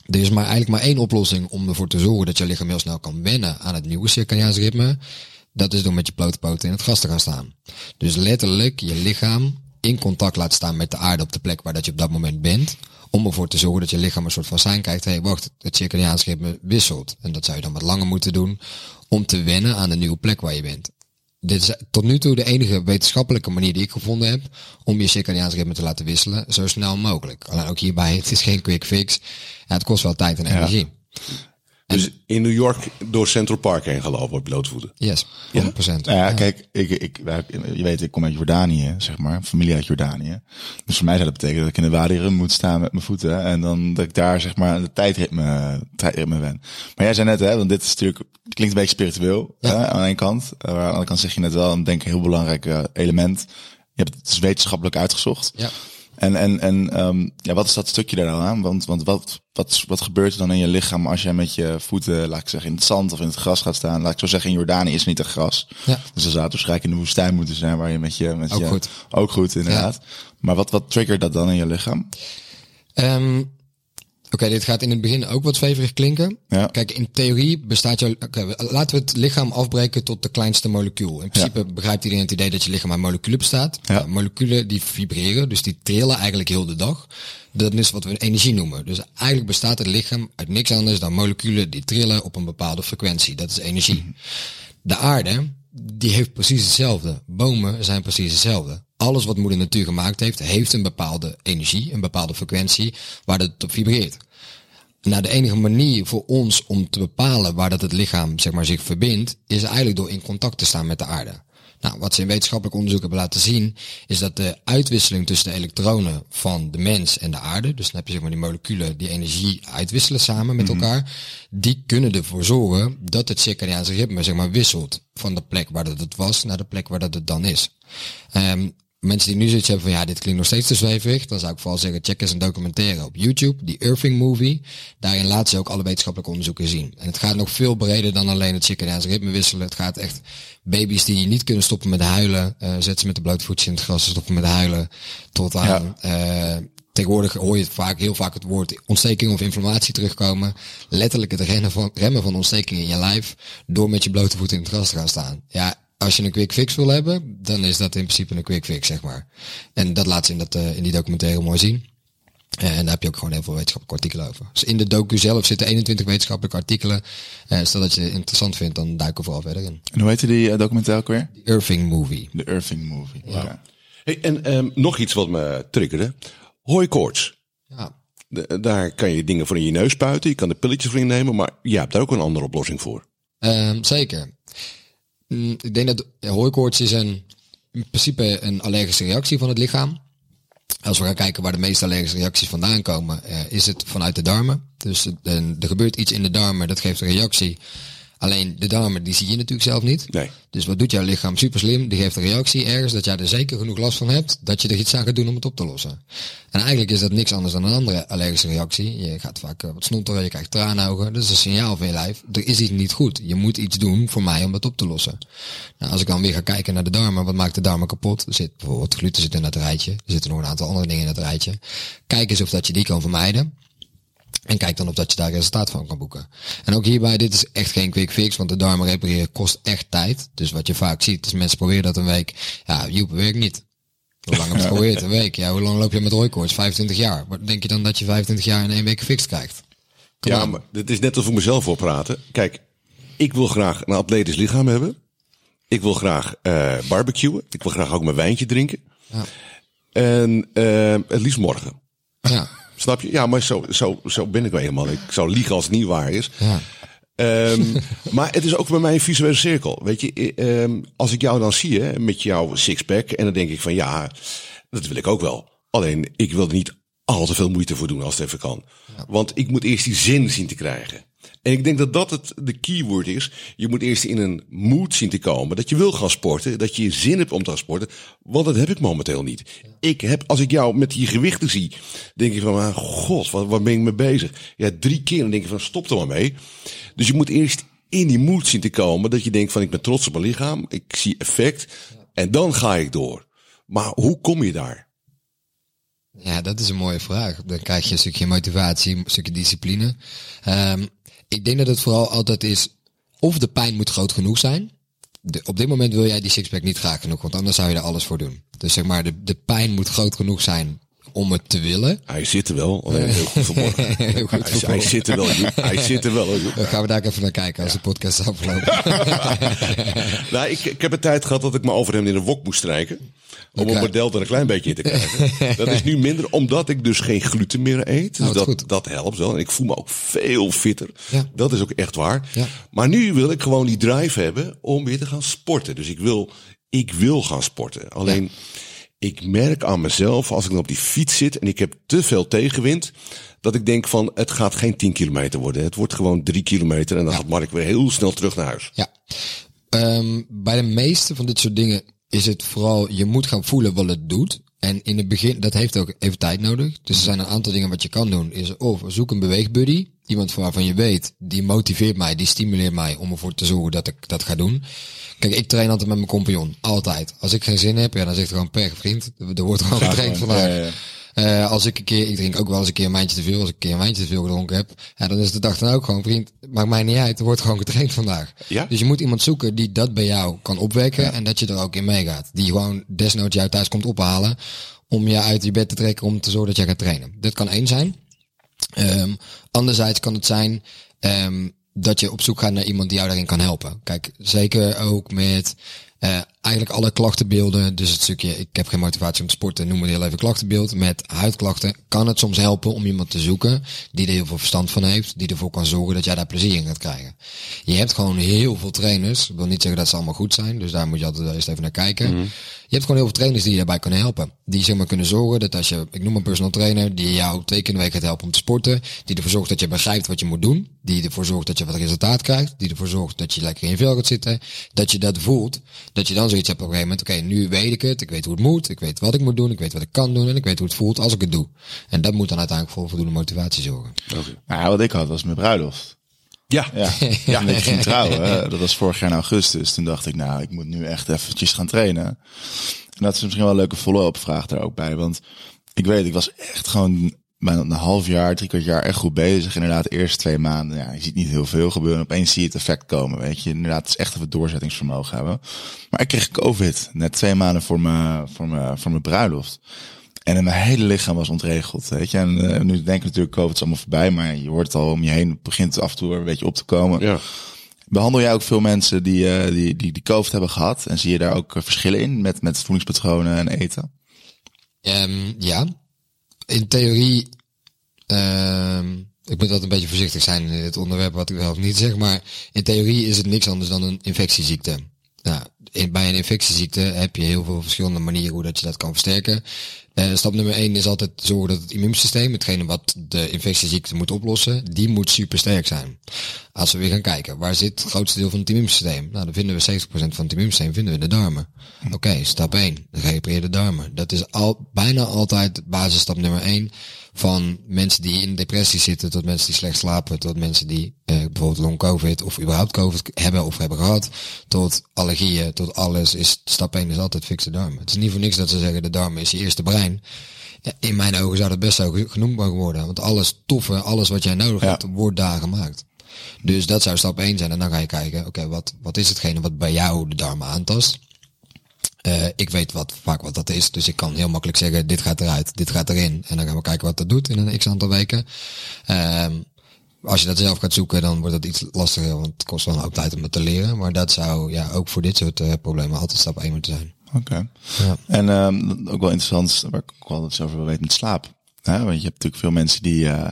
Er is maar eigenlijk maar één oplossing om ervoor te zorgen dat je lichaam heel snel kan wennen aan het nieuwe circadiaans ritme. Dat is door met je blote poten in het gas te gaan staan. Dus letterlijk je lichaam in contact laat staan met de aarde op de plek waar dat je op dat moment bent. Om ervoor te zorgen dat je lichaam een soort van zijn krijgt. Hé, hey, wacht, het circadiaans ritme wisselt. En dat zou je dan wat langer moeten doen om te wennen aan de nieuwe plek waar je bent. Dit is tot nu toe de enige wetenschappelijke manier die ik gevonden heb om je circadiaans ritme te laten wisselen, zo snel mogelijk. Alleen ook hierbij, het is geen quick fix. Ja, het kost wel tijd en energie. Dus in New York door Central Park heen gelopen op blootvoeten. Yes, 100%. Ja, nou ja, kijk, ik, ik, je weet, ik kom uit Jordanië, zeg maar, familie uit Jordanië. Dus voor mij zou dat betekenen dat ik in de Wadi Rum moet staan met mijn voeten en dan dat ik daar, zeg maar, de tijdritme, tijdritme ben. Maar jij zei net, hè, want dit is natuurlijk, het klinkt een beetje spiritueel, Ja. hè, aan één kant. Maar aan de andere kant zeg je net wel, een denk ik een heel belangrijk eh, element. Je hebt het is wetenschappelijk uitgezocht. Ja. En, en, en um, ja, wat is dat stukje daar dan aan? Want, want wat, wat, wat gebeurt er dan in je lichaam als jij met je voeten, laat ik zeggen, in het zand of in het gras gaat staan? Laat ik zo zeggen, in Jordanië is niet echt gras. Ja. Dus dan zou het waarschijnlijk in de woestijn moeten zijn waar je met je... Met Ook je, goed. Ook goed, inderdaad. Maar wat, wat triggert dat dan in je lichaam? Ehm, Oké, dit gaat in het begin ook wat zweverig klinken. Ja. Kijk, in theorie bestaat jouw... laten we het lichaam afbreken tot de kleinste molecuul. In principe begrijpt iedereen het idee dat je lichaam uit moleculen bestaat. Ja. Nou, moleculen die vibreren, dus die trillen eigenlijk heel de dag. Dat is wat we energie noemen. Dus eigenlijk bestaat het lichaam uit niks anders dan moleculen die trillen op een bepaalde frequentie. Dat is energie. De aarde, die heeft precies hetzelfde. Bomen zijn precies hetzelfde. Alles wat moeder natuur gemaakt heeft, heeft een bepaalde energie, een bepaalde frequentie, waar het op vibreert. Nou, de enige manier voor ons om te bepalen waar dat het lichaam zeg maar, zich verbindt, is eigenlijk door in contact te staan met de aarde. Nou, wat ze in wetenschappelijk onderzoek hebben laten zien, is dat de uitwisseling tussen de elektronen van de mens en de aarde, dus dan heb je zeg maar die moleculen die energie uitwisselen samen met elkaar, die kunnen ervoor zorgen dat het circadiaanse ritme zeg maar wisselt van de plek waar dat het was naar de plek waar dat het dan is. Ehm, mensen die nu zoiets hebben van ja, dit klinkt nog steeds te zweverig, dan zou ik vooral zeggen, check eens een documentaire op YouTube, die Irving Movie. Daarin laten ze ook alle wetenschappelijke onderzoeken zien. En het gaat nog veel breder dan alleen het circadiaanse ritme wisselen. Het gaat echt baby's die niet kunnen stoppen met huilen, eh zet ze met de blote voetjes in het gras, stoppen met huilen, tot aan eh, Tegenwoordig hoor je het vaak, heel vaak het woord ontsteking of inflammatie terugkomen. Letterlijk het remmen van, remmen van ontsteking in je lijf door met je blote voeten in het gras te gaan staan. Ja, als je een quick fix wil hebben, dan is dat in principe een quick fix, zeg maar. En dat laat ze in, dat, eh, in die documentaire mooi zien. Eh, en daar heb je ook gewoon heel veel wetenschappelijke artikelen over. Dus in de docu zelf zitten 21 wetenschappelijke artikelen. Eh, stel dat je het interessant vindt, dan duiken we vooral verder in. En hoe heette die uh, documentaire ook weer? Die Irving Movie. De Irving Movie. Ja. Hey, en ehm, nog iets wat me triggerde. Hooikoorts. Ja. De- daar kan je dingen voor in je neus spuiten. Je kan er pilletjes voor innemen. Maar je hebt daar ook een andere oplossing voor. Ehm, zeker. Mm, ik denk dat ja, hooikoorts is een, in principe een allergische reactie van het lichaam. Als we gaan kijken waar de meeste allergische reacties vandaan komen, eh, is het vanuit de darmen. Dus er gebeurt iets in de darmen, dat geeft een reactie. Alleen de darmen, die zie je natuurlijk zelf niet. Nee. Dus wat doet jouw lichaam? Super slim. Die geeft een reactie ergens dat jij er zeker genoeg last van hebt dat je er iets aan gaat doen om het op te lossen. En eigenlijk is dat niks anders dan een andere allergische reactie. Je gaat vaak eh, wat snotteren, je krijgt traanogen. Dat is een signaal van je lijf. Er is iets niet goed. Je moet iets doen voor mij om het op te lossen. Nou, als ik dan weer ga kijken naar de darmen, wat maakt de darmen kapot? Er zit bijvoorbeeld gluten zit in dat rijtje. Er zitten nog een aantal andere dingen in dat rijtje. Kijk eens of dat je die kan vermijden. En kijk dan of dat je daar resultaat van kan boeken. En ook hierbij, dit is echt geen quick fix, want de darmen repareren kost echt tijd. Dus wat je vaak ziet, is mensen proberen dat een week. Ja, Joep, werkt niet. Hoe lang heb je het geprobeerd? Een week. Ja, hoe lang loop je met hooikoorts? 25 jaar. Wat denk je dan dat je 25 jaar in één week gefixt krijgt? Come Ja, on. maar dit is net als voor mezelf voor praten. Kijk, ik wil graag een atletisch lichaam hebben. Ik wil graag eh barbecuen. Ik wil graag ook mijn wijntje drinken. Ja. En eh, het liefst morgen. Ja. Snap je? Ja, maar zo, zo, zo ben ik wel helemaal. Ik zou liegen als het niet waar is. Ja. Ehm, maar het is ook bij mij een visuele cirkel. Weet je, eh, ehm, als ik jou dan zie hè, met jouw sixpack, en dan denk ik van ja, dat wil ik ook wel. Alleen ik wil niet al te veel moeite voor doen als het even kan. Want ik moet eerst die zin zien te krijgen. En ik denk dat dat het de keyword is. Je moet eerst in een mood zien te komen. Dat je wil gaan sporten. Dat je zin hebt om te gaan sporten. Want dat heb ik momenteel niet. Ik heb, als ik jou met die gewichten zie, denk ik van, ah, god, wat, waar ben ik mee bezig? Ja, drie keer dan denk ik van, stop er maar mee. Dus je moet eerst in die mood zien te komen. Dat je denkt van, ik ben trots op mijn lichaam. Ik zie effect. En dan ga ik door. Maar hoe kom je daar? Ja, dat is een mooie vraag. Dan krijg je een stukje motivatie, een stukje discipline. Ehm, ik denk dat het vooral altijd is, of de pijn moet groot genoeg zijn. De, op dit moment wil jij die sixpack niet graag genoeg, want anders zou je er alles voor doen. Dus zeg maar, de, de pijn moet groot genoeg zijn om het te willen. Hij zit er wel. Alleen heel goed. Heel goed hij, hij zit er wel. Joep. Hij zit er wel. Joep. Dan gaan we daar even naar kijken als de podcast afgelopen. Nou, ik, ik heb een tijd gehad dat ik mijn overhemd in een wok moest strijken. Om een model er een klein beetje in te krijgen. dat is nu minder, omdat ik dus geen gluten meer eet. Dus wat dat, dat helpt wel. En ik voel me ook veel fitter. Ja. Dat is ook echt waar. Ja. Maar nu wil ik gewoon die drive hebben om weer te gaan sporten. Dus ik wil, ik wil gaan sporten. Alleen, ik merk aan mezelf, als ik dan op die fiets zit en ik heb te veel tegenwind, dat ik denk van, het gaat geen 10 kilometer worden. Het wordt gewoon 3 kilometer en dan gaat Mark weer heel snel terug naar huis. Ja. Ehm, bij de meeste van dit soort dingen is het vooral, je moet gaan voelen wat het doet. En in het begin, dat heeft ook even tijd nodig. Dus er zijn een aantal dingen wat je kan doen. Is of zoek een beweegbuddy. Iemand waarvan je weet, die motiveert mij, die stimuleert mij om ervoor te zorgen dat ik dat ga doen. Kijk, ik train altijd met mijn compagnon. Altijd. Als ik geen zin heb, ja, dan zeg ik gewoon per vriend. Er wordt gewoon getraind vandaag. ja, ja, ja. Eh, als ik een keer, ik drink ook wel eens een keer een wijntje te veel. Als ik een keer een wijntje te veel gedronken heb, ja, dan is de dag dan ook gewoon, vriend, maakt mij niet uit. Er wordt gewoon getraind vandaag. Ja? Dus je moet iemand zoeken die dat bij jou kan opwekken en dat je er ook in meegaat. Die gewoon desnoods jou thuis komt ophalen om je uit je bed te trekken om te zorgen dat jij gaat trainen. Dit kan één zijn. Ehm anderzijds kan het zijn ehm, dat je op zoek gaat naar iemand die jou daarin kan helpen. Kijk, zeker ook met eh, eigenlijk alle klachtenbeelden. Dus het stukje, ik heb geen motivatie om te sporten, noem het heel even klachtenbeeld. Met huidklachten kan het soms helpen om iemand te zoeken die er heel veel verstand van heeft. Die ervoor kan zorgen dat jij daar plezier in gaat krijgen. Je hebt gewoon heel veel trainers. Ik wil niet zeggen dat ze allemaal goed zijn. Dus daar moet je altijd eerst even naar kijken. Je hebt gewoon heel veel trainers die je daarbij kunnen helpen. Die zeg maar kunnen zorgen dat als je, ik noem een personal trainer, die jou twee keer in de week gaat helpen om te sporten. Die ervoor zorgt dat je begrijpt wat je moet doen. Die ervoor zorgt dat je wat resultaat krijgt. Die ervoor zorgt dat je lekker in je vel gaat zitten. Dat je dat voelt. Dat je dan zoiets hebt op een gegeven moment. Oké, nu weet ik het. Ik weet hoe het moet. Ik weet wat ik moet doen. Ik weet wat ik kan doen. En ik weet hoe het voelt als ik het doe. En dat moet dan uiteindelijk voor voldoende motivatie zorgen. Nou, wat ik had was mijn bruiloft. Ja. Ja, ja. En ik ging trouwen. Dat was vorig jaar in augustus. Toen dacht ik, nou, ik moet nu echt eventjes gaan trainen. En dat is misschien wel een leuke follow-up vraag daar ook bij. Want ik weet, ik was echt gewoon bijna een half jaar, drie kwart jaar echt goed bezig. Inderdaad, de eerste twee maanden, ja, je ziet niet heel veel gebeuren. Opeens zie je het effect komen, weet je. Inderdaad, het is echt even doorzettingsvermogen hebben. Maar ik kreeg COVID, net twee maanden voor mijn, voor mijn, voor mijn bruiloft. En mijn hele lichaam was ontregeld, weet je. En eh, nu denk ik natuurlijk, COVID is allemaal voorbij, maar je hoort het al om je heen, het begint af en toe weer een beetje op te komen. Ja. Behandel jij ook veel mensen die, eh, die, die, die COVID hebben gehad? En zie je daar ook eh, verschillen in met, met voedingspatronen en eten? Ehm, ja, in theorie, ehm, ik moet altijd een beetje voorzichtig zijn in dit onderwerp wat ik wel niet zeg, maar in theorie is het niks anders dan een infectieziekte. Nou, in, bij een infectieziekte heb je heel veel verschillende manieren hoe dat je dat kan versterken. Eh, stap nummer één is altijd zorgen dat het immuunsysteem, hetgene wat de infectieziekte moet oplossen, die moet super sterk zijn. Als we weer gaan kijken, waar zit het grootste deel van het immuunsysteem? Nou, dan vinden we 70% van het immuunsysteem vinden we in de darmen. Oké, stap 1, repareer de darmen. Dat is al, bijna altijd basisstap nummer 1 van mensen die in depressie zitten, tot mensen die slecht slapen, tot mensen die eh, bijvoorbeeld long covid of überhaupt covid hebben of hebben gehad, tot allergieën, tot alles is stap 1 is altijd fix de darmen. Het is niet voor niks dat ze zeggen de darmen is je eerste brein. Ja, In mijn ogen zou dat best zo ge- genoemd mogen worden, want alles toffe, alles wat jij nodig Ja. hebt, wordt daar gemaakt. Dus dat zou stap 1 zijn en dan ga je kijken, oké, wat, wat is hetgene wat bij jou de darmen aantast? Eh, ik weet wat, vaak wat dat is, dus ik kan heel makkelijk zeggen, dit gaat eruit, dit gaat erin. En dan gaan we kijken wat dat doet in een x aantal weken. Ehm, als je dat zelf gaat zoeken, dan wordt het iets lastiger, want het kost wel een hoop tijd om het te leren. Maar dat zou ja, ook voor dit soort eh, problemen altijd stap 1 moeten zijn. Oké. Ja. En ehm, ook wel interessant, waar ik ook wel iets over wil weten met slaap. Hè? Want je hebt natuurlijk veel mensen die, uh,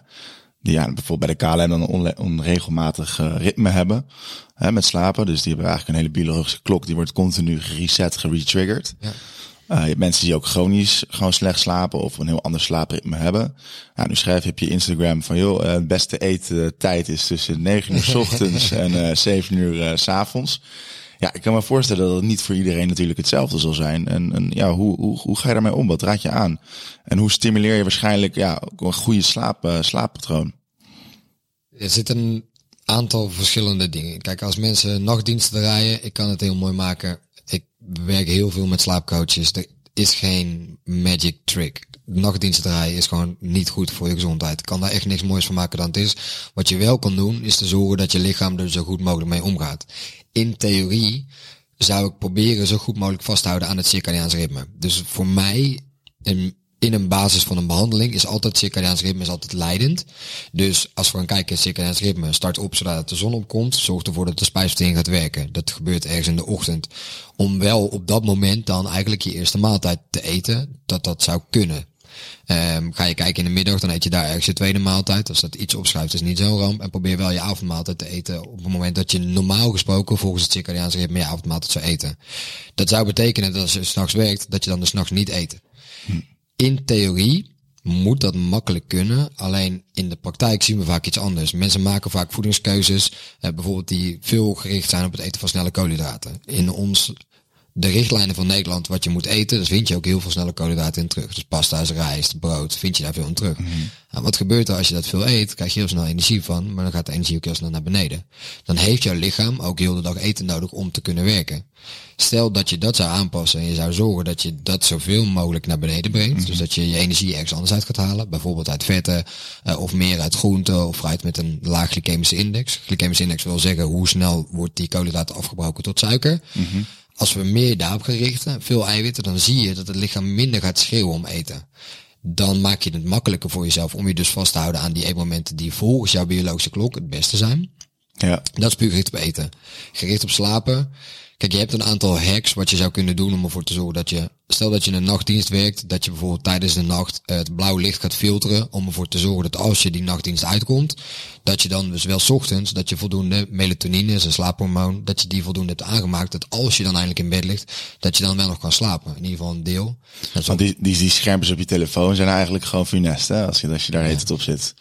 die ja, bijvoorbeeld bij de KLM dan een onregelmatig uh, ritme hebben hè, met slapen. Dus die hebben eigenlijk een hele biologische klok. Die wordt continu gereset, geretriggerd. Ja. Uh, je hebt mensen die ook chronisch gewoon slecht slapen of een heel ander slaapritme hebben. Nou, nu schrijf je op je Instagram van joh, het beste eettijd is tussen 9 uur s ochtends en uh, 7 uur s avonds. Ja, ik kan me voorstellen dat het niet voor iedereen natuurlijk hetzelfde zal zijn. En, en ja, hoe, hoe, hoe ga je daarmee om? Wat raad je aan? En hoe stimuleer je waarschijnlijk ja, een goede slaap, uh, slaappatroon? Er zit een aantal verschillende dingen. Kijk, als mensen nachtdiensten draaien, ik kan het heel mooi maken. Ik werk heel veel met slaapcoaches. Er is geen magic trick. Nachtdiensten draaien is gewoon niet goed voor je gezondheid. Kan daar echt niks moois van maken dan het is. Wat je wel kan doen, is te zorgen dat je lichaam er zo goed mogelijk mee omgaat in theorie zou ik proberen zo goed mogelijk vast te houden aan het circadiaans ritme. Dus voor mij, in, een basis van een behandeling, is altijd circadiaans ritme is altijd leidend. Dus als we gaan kijken, circadiaans ritme start op zodat de zon opkomt, zorgt ervoor dat de spijsvertering gaat werken. Dat gebeurt ergens in de ochtend. Om wel op dat moment dan eigenlijk je eerste maaltijd te eten, dat dat zou kunnen. Um, ga je kijken in de middag, dan eet je daar ergens je tweede maaltijd. Als dat iets opschuift, is niet zo'n ramp. En probeer wel je avondmaaltijd te eten op het moment dat je normaal gesproken volgens het circadiaanse ritme je avondmaaltijd zou eten. Dat zou betekenen dat als je s'nachts werkt, dat je dan dus s'nachts niet eet. Hm. In theorie moet dat makkelijk kunnen. Alleen in de praktijk zien we vaak iets anders. Mensen maken vaak voedingskeuzes, eh, bijvoorbeeld die veel gericht zijn op het eten van snelle koolhydraten. In ons de richtlijnen van Nederland wat je moet eten, dus vind je ook heel veel snelle koolhydraten in terug. Dus pasta, rijst, brood, vind je daar veel in terug. Mm nou, wat gebeurt er als je dat veel eet? Krijg je heel snel energie van, maar dan gaat de energie ook heel snel naar beneden. Dan heeft jouw lichaam ook heel de dag eten nodig om te kunnen werken. Stel dat je dat zou aanpassen en je zou zorgen dat je dat zoveel mogelijk naar beneden brengt. Mhm. Dus dat je je energie ergens anders uit gaat halen. Bijvoorbeeld uit vetten uh, of meer uit groenten of fruit met een laag glycemische index. Glycemische index wil zeggen hoe snel wordt die koolhydraten afgebroken tot suiker. Mm als we meer daarop gaan richten, veel eiwitten, dan zie je dat het lichaam minder gaat schreeuwen om eten. Dan maak je het makkelijker voor jezelf om je dus vast te houden aan die eetmomenten die volgens jouw biologische klok het beste zijn. Ja. Dat is puur gericht op eten. Gericht op slapen. Kijk, je hebt een aantal hacks wat je zou kunnen doen om ervoor te zorgen dat je Stel dat je een nachtdienst werkt, dat je bijvoorbeeld tijdens de nacht het blauw licht gaat filteren om ervoor te zorgen dat als je die nachtdienst uitkomt, dat je dan dus wel ochtends, dat je voldoende melatonine, is een slaaphormoon, dat je die voldoende hebt aangemaakt, dat als je dan eindelijk in bed ligt, dat je dan wel nog kan slapen. In ieder geval een deel. Want die, die, die schermpjes op je telefoon zijn eigenlijk gewoon funest, hè? Als je, als je daar heet het op zit.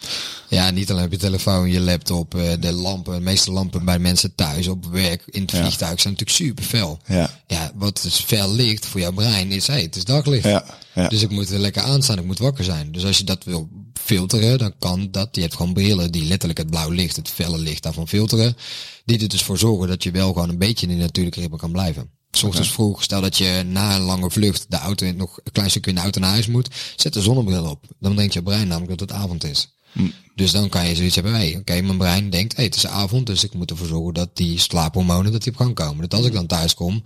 Ja, niet alleen op je telefoon, je laptop, eh, de lampen, de meeste lampen bij mensen thuis, op werk, in het vliegtuig zijn natuurlijk super fel. Ja. Ja, wat dus fel licht voor jouw brein hey, het is daglicht. Ja, ja. Dus ik moet er lekker aanstaan, ik moet wakker zijn. Dus als je dat wil filteren, dan kan dat. Je hebt gewoon brillen die letterlijk het blauw licht, het felle licht daarvan filteren. Die er dus voor zorgen dat je wel gewoon een beetje in de natuurlijke ritme kan blijven. Ochtends vroeg, stel dat je na een lange vlucht de auto nog een klein stukje in de auto naar huis moet, zet de zonnebril op. Dan denkt je brein namelijk dat het avond is. Hm. Dus dan kan je zoiets hebben, hey, oké, mijn brein denkt, hey, het is avond, dus ik moet ervoor zorgen dat die slaaphormonen dat die op gang komen. Dat als ik dan thuis kom,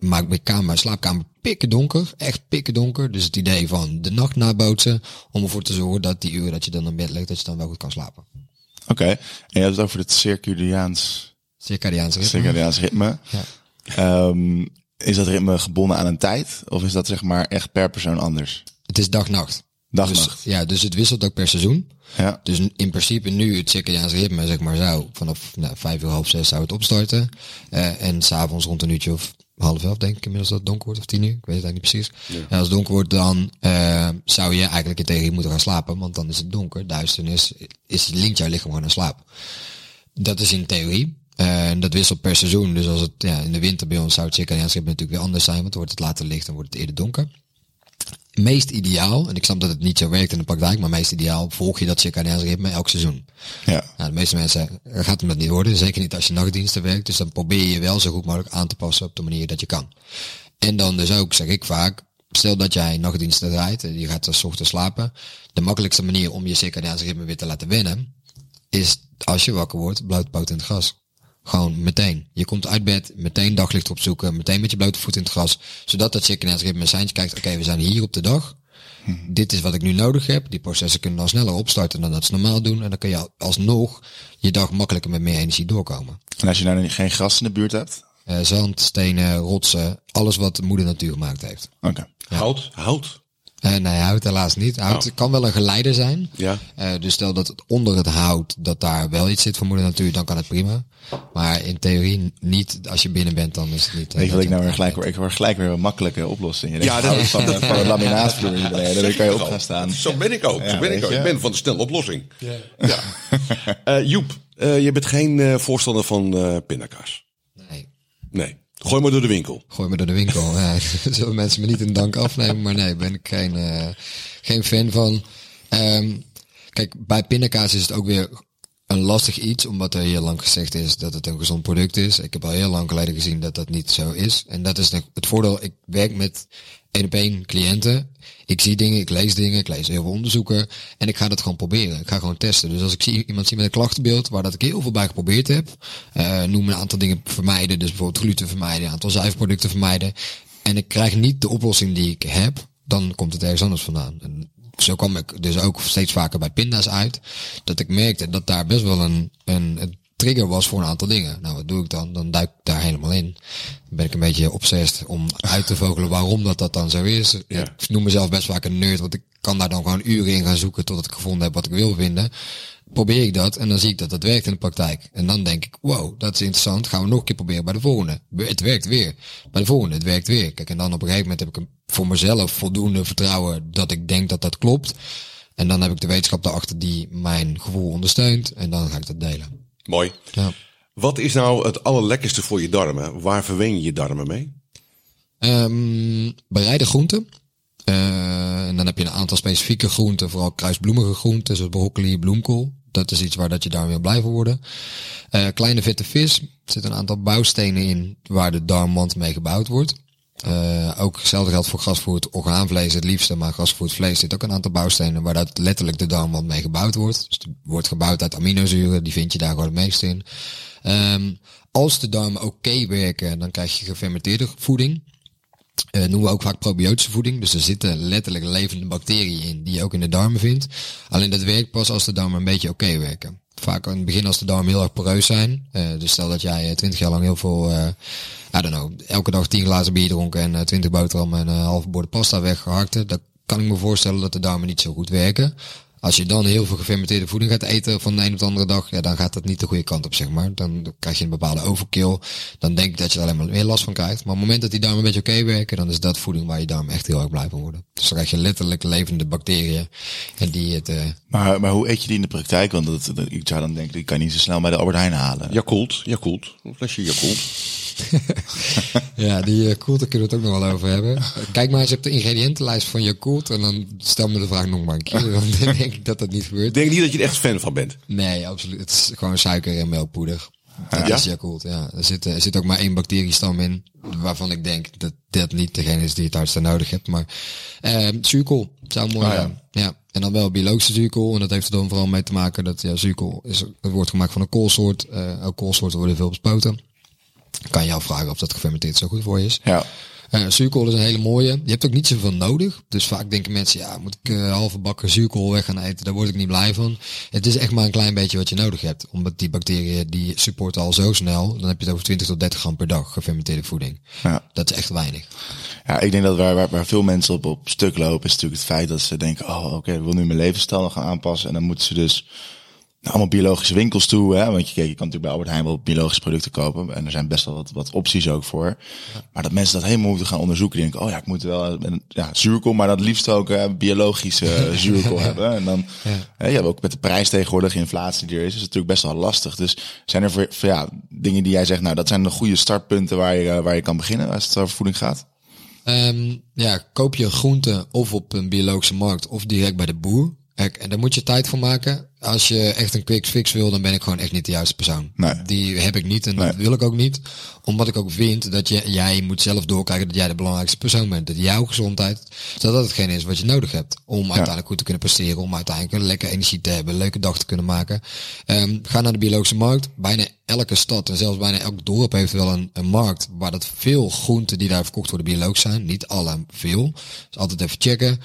maak mijn kamer, slaapkamer pikken donker, echt pikken donker. Dus het idee van de nacht nabootsen, om ervoor te zorgen dat die uren dat je dan in bed ligt, dat je dan wel goed kan slapen. Oké, en je hebt het over het circadiaans... Circadiaans ritme. Circadiaans ritme. Ja. Um, is dat ritme gebonden aan een tijd? Of is dat zeg maar echt per persoon anders? Het is dag-nacht. Dag-nacht. Dus, ja, dus het wisselt ook per seizoen. Ja. Dus in principe nu het circadiaans ritme, zeg maar, zou vanaf nou, vijf uur half zes zou het opstarten. Uh, en s'avonds rond een uurtje of half elf, denk ik inmiddels dat het donker wordt, of tien uur. Ik weet het eigenlijk niet precies. Ja. En als het donker wordt, dan uh, zou je eigenlijk in theorie moeten gaan slapen, want dan is het donker. Duisternis is, linkt jouw lichaam gewoon naar slaap. Dat is in theorie. Uh, dat wisselt per seizoen. Dus als het ja, in de winter bij ons zou het circadiaans ritme natuurlijk weer anders zijn, want dan wordt het later licht en wordt het eerder donker meest ideaal, en ik snap dat het niet zo werkt in de praktijk, maar meest ideaal volg je dat circadiaans ritme elk seizoen. Ja. Nou, de meeste mensen gaat hem dat niet worden, zeker niet als je nachtdiensten werkt, dus dan probeer je wel zo goed mogelijk aan te passen op de manier dat je kan. En dan dus ook, zeg ik vaak, stel dat jij nachtdiensten draait en je gaat er ochtends slapen, de makkelijkste manier om je circadiaans ritme weer te laten wennen, is als je wakker wordt, bloot in het gras. Gewoon meteen. Je komt uit bed, meteen daglicht opzoeken, meteen met je blote voet in het gras. Zodat dat ritme seintje kijkt, oké, we zijn hier op de dag. Hm. Dit is wat ik nu nodig heb. Die processen kunnen dan sneller opstarten dan dat ze normaal doen. En dan kun je alsnog je dag makkelijker met meer energie doorkomen. En als je nou geen gras in de buurt hebt? Uh, zand, stenen, rotsen, alles wat de moeder natuur gemaakt heeft. Oké. Hout, hout. Eh, nee, hout helaas niet. Hout Oh. kan wel een geleider zijn. Ja. Eh, dus stel dat het onder het hout, dat daar wel iets zit voor moeder natuur, dan kan het prima. Maar in theorie niet. Als je binnen bent, dan is het niet. eh, Weet je wat dat ik nou weer gelijk hoor? Ik hoor gelijk weer een makkelijke oplossing. Je Ja, ja, dat- dat van, de, van de laminaatvloer beneden. Dan kan je op gaan staan. Zo ben ik ook. Ja, zo ben ik ook. Ik ben van de snelle oplossing. Ja. Eh, Joep, eh, je bent geen eh, voorstander van eh pindakaas. Nee. Nee. Gooi maar door de winkel. Gooi me door de winkel. ja, zullen mensen me niet in dank afnemen, maar nee, ben ik geen, eh, geen fan van. Ehm, kijk, bij pindakaas is het ook weer een lastig iets, omdat er heel lang gezegd is dat het een gezond product is. Ik heb al heel lang geleden gezien dat dat niet zo is. En dat is het voordeel. Ik werk met één op één cliënten. Ik zie dingen, ik lees dingen, ik lees heel veel onderzoeken. En ik ga dat gewoon proberen. Ik ga gewoon testen. Dus als ik zie, iemand zie met een klachtenbeeld waar dat ik heel veel bij geprobeerd heb. eh noem een aantal dingen vermijden. Dus bijvoorbeeld gluten vermijden, een aantal zuivelproducten vermijden. En ik krijg niet de oplossing die ik heb. Dan komt het ergens anders vandaan. En zo kwam ik dus ook steeds vaker bij pinda's uit. Dat ik merkte dat daar best wel een, een trigger was voor een aantal dingen. Nou, wat doe ik dan? Dan duik ik daar helemaal in. Dan ben ik een beetje obsessed om uit te vogelen waarom dat, dat dan zo is. Ja. Ik noem mezelf best vaak een nerd, want ik kan daar dan gewoon uren in gaan zoeken totdat ik gevonden heb wat ik wil vinden. Probeer ik dat en dan zie ik dat dat werkt in de praktijk. En dan denk ik, wow, dat is interessant. Gaan we nog een keer proberen bij de volgende. Het werkt weer. Bij de volgende, het werkt weer. Kijk, en dan op een gegeven moment heb ik voor mezelf voldoende vertrouwen dat ik denk dat dat klopt. En dan heb ik de wetenschap daarachter die mijn gevoel ondersteunt. En dan ga ik dat delen. Mooi. Ja. Wat is nou het allerlekkerste voor je darmen? Waar verwen je je darmen mee? Ehm bereide groenten. Eh, en dan heb je een aantal specifieke groenten, vooral kruisbloemige groenten, zoals broccoli, bloemkool. Dat is iets waar dat je daar weer blij van worden. Eh, kleine vette vis. Er zitten een aantal bouwstenen in waar de darmwand mee gebouwd wordt. Eh, ook hetzelfde geldt voor grasvoerd, orgaanvlees het liefste, maar grasvoerd vlees zit ook een aantal bouwstenen waar dat letterlijk de darmwand mee gebouwd wordt. Dus het wordt gebouwd uit aminozuren, die vind je daar gewoon het meest in. Ehm, als de darmen oké werken, dan krijg je gefermenteerde voeding. Eh noemen we ook vaak probiotische voeding. Dus er zitten letterlijk levende bacteriën in die je ook in de darmen vindt. Alleen dat werkt pas als de darmen een beetje oké werken. Vaak in het begin als de darmen heel erg poreus zijn. Eh, dus stel dat jij twintig jaar lang heel veel, eh I don't know, elke dag tien glazen bier dronken en twintig boterhammen en een halve bord pasta weggehakte. Dan kan ik me voorstellen dat de darmen niet zo goed werken. Als je dan heel veel gefermenteerde voeding gaat eten van de een op de andere dag, ja, dan gaat dat niet de goede kant op, zeg maar. Dan krijg je een bepaalde overkill. Dan denk ik dat je er alleen maar meer last van krijgt. Maar op het moment dat die darmen een beetje oké werken, dan is dat voeding waar je darmen echt heel erg blij van worden. Dus dan krijg je letterlijk levende bacteriën. En die het, eh, Maar, maar hoe eet je die in de praktijk? Want dat, dat- ik zou dan denken, die kan je niet zo snel bij de Albert Heijn halen. Yakult, Yakult. Een flesje Yakult. ja, die uh, Koelt, daar kunnen we het ook nog wel over hebben. Kijk maar eens op de ingrediëntenlijst van je Koelt en dan stel me de vraag nog maar een keer. Dan denk ik dat dat niet gebeurt. Ik denk niet dat je er echt fan van bent. Nee, absoluut. Het is gewoon suiker en melkpoeder. Dat Ja? is Yakult, ja. Er zit, er zit ook maar één bacteriestam in, waarvan ik denk dat dat niet degene is die het hardste nodig hebt. Maar eh zuurkool zou mooi Ah, ja. Ja. En dan wel biologische zuurkool. En dat heeft er dan vooral mee te maken dat ja, zuurkool is, het wordt gemaakt van een koolsoort. Eh ook koolsoorten worden veel bespoten. Kan je afvragen of dat gefermenteerd zo goed voor je is. Ja. Eh zuurkool is een hele mooie. Je hebt ook niet zoveel nodig. Dus vaak denken mensen, ja, moet ik eh, halve bakken zuurkool weg gaan eten? Daar word ik niet blij van. Het is echt maar een klein beetje wat je nodig hebt. Omdat die bacteriën, die supporten al zo snel. Dan heb je het over 20 tot 30 gram per dag gefermenteerde voeding. Ja. Dat is echt weinig. Ja, ik denk dat waar, waar, waar veel mensen op, op stuk lopen, is natuurlijk het feit dat ze denken, oh oké, ik wil nu mijn levensstijl nog gaan aanpassen. En dan moeten ze dus allemaal biologische winkels toe. Hè? Want je, kijk, je kan natuurlijk bij Albert Heijn wel biologische producten kopen. En er zijn best wel wat, wat opties ook voor. Maar dat mensen dat helemaal moeten gaan onderzoeken. Die denken, oh ja, ik moet wel een, ja, zuurkool, maar dat liefst ook eh, biologische zuurkool hebben. En dan, hè, je hebt ook met de prijs tegenwoordig, inflatie die er is, is het natuurlijk best wel lastig. Dus zijn er voor, voor, ja, dingen die jij zegt, nou dat zijn de goede startpunten waar je, eh, waar je kan beginnen als het over voeding gaat? Ehm, ja, koop je groente of op een biologische markt of direct bij de boer. Kijk, en daar moet je tijd voor maken. Als je echt een quick fix wil, dan ben ik gewoon echt niet de juiste persoon. Nee. Die heb ik niet en dat wil ik ook niet. Omdat ik ook vind dat je, jij moet zelf doorkrijgen dat jij de belangrijkste persoon bent. Dat jouw gezondheid, dat dat hetgene is wat je nodig hebt. Om uiteindelijk goed te kunnen presteren. Om uiteindelijk een lekker energie te hebben. Een leuke dag te kunnen maken. Ehm, ga naar de biologische markt. Bijna elke stad en zelfs bijna elk dorp heeft wel een, een markt. Waar dat veel groenten die daar verkocht worden biologisch zijn. Niet alle, veel. Dus altijd even checken.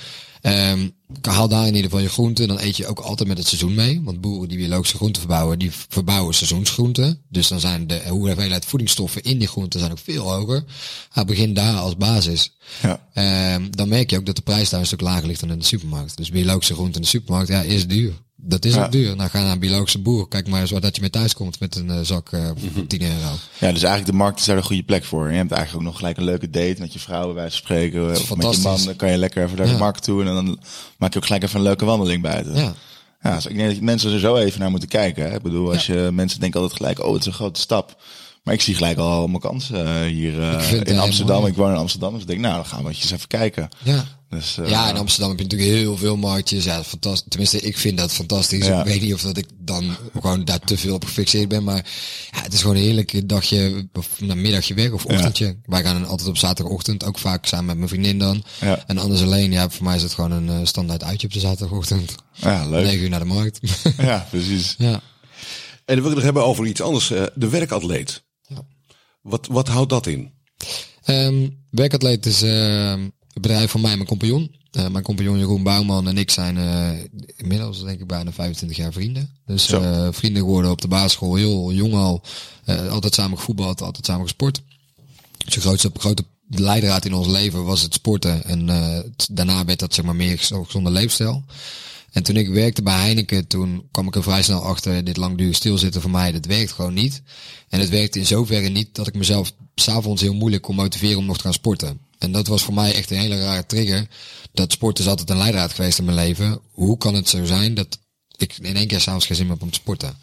Ehm, haal daar in ieder geval je groenten. Dan eet je ook altijd met het seizoen mee. Want boeren die biologische groenten verbouwen, die verbouwen seizoensgroenten. Dus dan zijn de hoeveelheid voedingsstoffen in die groenten zijn ook veel hoger. Hij begint daar als basis. Ja. Ehm, dan merk je ook dat de prijs daar een stuk lager ligt dan in de supermarkt. Dus biologische groenten in de supermarkt, ja, is duur. Dat is ook duur. Nou, ga naar een biologische boer. Kijk maar eens dat je mee thuis komt met een eh, zak 10 euro. Ja, dus eigenlijk de markt is daar een goede plek voor. Je hebt eigenlijk ook nog gelijk een leuke date met je vrouw, bij wijze van spreken. Of met je man, dan kan je lekker even naar de markt toe. En dan maak je ook gelijk even een leuke wandeling buiten. Ja. Ja, dus ik denk dat mensen er zo even naar moeten kijken. Hè. Ik bedoel, als je mensen denken altijd gelijk, oh, het is een grote stap. Maar ik zie gelijk al allemaal kansen eh, hier in Amsterdam. Ik woon in Amsterdam, dus ik denk, nou, dan gaan we eens even kijken. Ja. Dus, eh, Ja, in Amsterdam heb je natuurlijk heel veel marktjes. Ja, fantastisch. Tenminste, ik vind dat fantastisch. Ja. Ik weet niet of dat ik dan gewoon daar te veel op gefixeerd ben. Maar ja, het is gewoon een heerlijk dagje, of een middagje weg of ochtendje. Wij gaan altijd op zaterdagochtend, ook vaak samen met mijn vriendin dan. Ja. En anders alleen, ja, voor mij is het gewoon een eh, standaard uitje op de zaterdagochtend. ja, leuk. 9 uur naar de markt. Ja, precies. ja. En dan wil ik nog hebben over iets anders. eh, de werkatleet. Ja. Wat, wat houdt dat in? Ehm werkatleet is ehm, het bedrijf van mij en mijn compagnon. Eh, mijn compagnon Jeroen Bouwman en ik zijn eh, inmiddels denk ik bijna 25 jaar vrienden. Dus eh, vrienden geworden op de basisschool, heel jong al. Altijd samen gevoetbald, altijd samen gesport. Dus de grootste, grote leidraad in ons leven was het sporten. En daarna werd dat zeg maar meer gez- gezonde leefstijl. En toen ik werkte bij Heineken, toen kwam ik er vrij snel achter, dit langdurig stilzitten voor mij, dat werkt gewoon niet. En het werkte in zoverre niet dat ik mezelf s'avonds heel moeilijk kon motiveren om nog te gaan sporten. En dat was voor mij echt een hele rare trigger. Dat sporten is altijd een leidraad geweest in mijn leven. Hoe kan het zo zijn dat ik in één keer s'avonds geen zin meer heb om te sporten?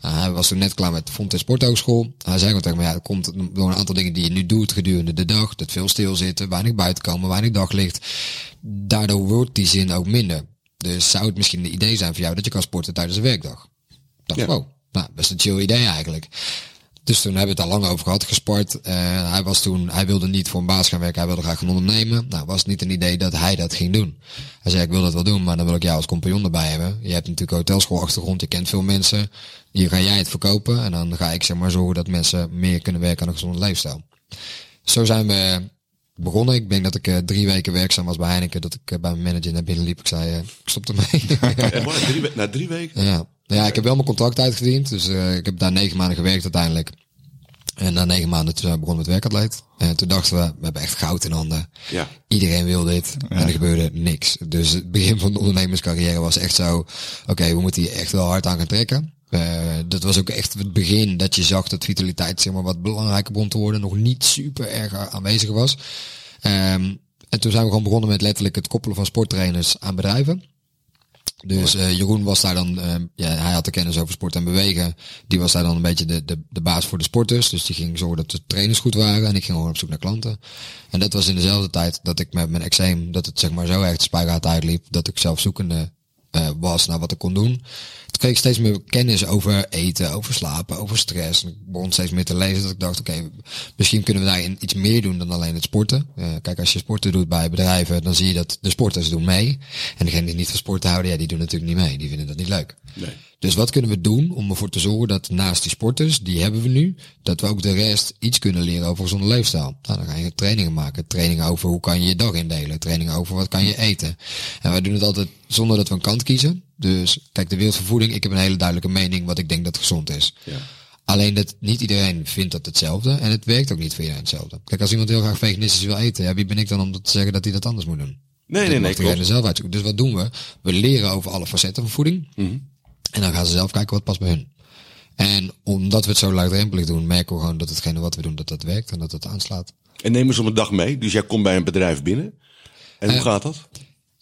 Nou, hij was toen net klaar met Fontes Sporthogeschool. Hij zei gewoon tegen me, ja, dat komt door een aantal dingen die je nu doet gedurende de dag. Dat veel stilzitten, weinig buiten komen, weinig daglicht. Daardoor wordt die zin ook minder. Dus zou het misschien een idee zijn voor jou dat je kan sporten tijdens de werkdag? Dacht Ja. ik, wow, nou, best een chill idee eigenlijk. Dus toen hebben we het al lang over gehad, gesport. Eh, hij was toen, hij wilde niet voor een baas gaan werken, hij wilde graag gaan ondernemen. Nou, was het niet een idee dat hij dat ging doen. Hij zei, ik wil dat wel doen, maar dan wil ik jou als compagnon erbij hebben. Je hebt natuurlijk hotelschoolachtergrond, je kent veel mensen. Hier ga jij het verkopen en dan ga ik zeg maar zorgen dat mensen meer kunnen werken aan een gezonde leefstijl. Zo zijn we begonnen. Ik denk dat ik eh, drie weken werkzaam was bij Heineken. Dat ik eh, bij mijn manager naar binnen liep. Ik zei, ik stop ermee. Na drie weken? Ja. Ja, ik heb wel mijn contract uitgediend. Dus eh, ik heb daar negen maanden gewerkt uiteindelijk. En na negen maanden toen begon met werkatleet. En toen dachten we, we hebben echt goud in handen. Ja. Iedereen wil dit. En er gebeurde niks. Dus het begin van de ondernemerscarrière was echt zo, oké, we moeten hier echt wel hard aan gaan trekken. Eh, dat was ook echt het begin dat je zag dat vitaliteit zeg maar wat belangrijker begon te worden. Nog niet super erg aanwezig was. Ehm, en toen zijn we gewoon begonnen met letterlijk het koppelen van sporttrainers aan bedrijven. Dus eh, Jeroen was daar dan, eh, ja, hij had de kennis over sport en bewegen. Die was daar dan een beetje de, de, de baas voor de sporters. Dus die ging zorgen dat de trainers goed waren. En ik ging gewoon op zoek naar klanten. En dat was in dezelfde tijd dat ik met mijn eczeem, dat het zeg maar zo erg de spuigaat uitliep. Dat ik zelf zoekende eh, was naar wat ik kon doen. Kreeg steeds meer kennis over eten, over slapen, over stress. En ik begon steeds meer te lezen dat ik dacht, oké, misschien kunnen we daarin iets meer doen dan alleen het sporten. Eh, kijk, als je sporten doet bij bedrijven, dan zie je dat de sporters doen mee. En degenen die niet van sport houden, ja, die doen natuurlijk niet mee. Die vinden dat niet leuk. Nee. Dus wat kunnen we doen om ervoor te zorgen dat naast die sporters, die hebben we nu, dat we ook de rest iets kunnen leren over gezonde leefstijl. Nou, dan ga je trainingen maken. Trainingen over hoe kan je je dag indelen. Trainingen over wat kan je eten. En wij doen het altijd zonder dat we een kant kiezen. Dus kijk, de wereld van voeding, ik heb een hele duidelijke mening wat ik denk dat gezond is. Ja. Alleen dat niet iedereen vindt dat hetzelfde en het werkt ook niet voor iedereen hetzelfde. Kijk, als iemand heel graag veganistisch wil eten, ja, wie ben ik dan om te zeggen dat hij dat anders moet doen? Nee, Dat nee, nee, klopt. zelf uitzoeken. Dus wat doen we? We leren over alle facetten van voeding. En dan gaan ze zelf kijken wat past bij hun. En omdat we het zo laagdrempelig doen, merken we gewoon dat hetgene wat we doen, dat dat werkt en dat het aanslaat. En neem eens op een dag mee. Dus jij komt bij een bedrijf binnen. En hoe Eh, gaat dat?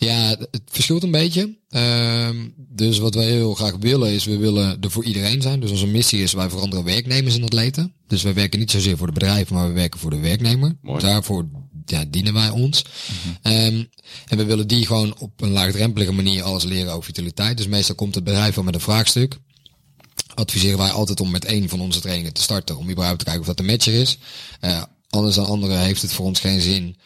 Ja, het verschilt een beetje. Ehm, dus wat wij heel graag willen is, we willen er voor iedereen zijn. Dus onze missie is, wij veranderen werknemers en atleten. Dus wij werken niet zozeer voor de bedrijven, maar we werken voor de werknemer. Mooi. Daarvoor ja, dienen wij ons. Ehm, en we willen die gewoon op een laagdrempelige manier alles leren over vitaliteit. Dus meestal komt het bedrijf wel met een vraagstuk. Adviseren wij altijd om met één van onze trainingen te starten. Om überhaupt te kijken of dat een matcher is. Eh, anders dan anderen heeft het voor ons geen zin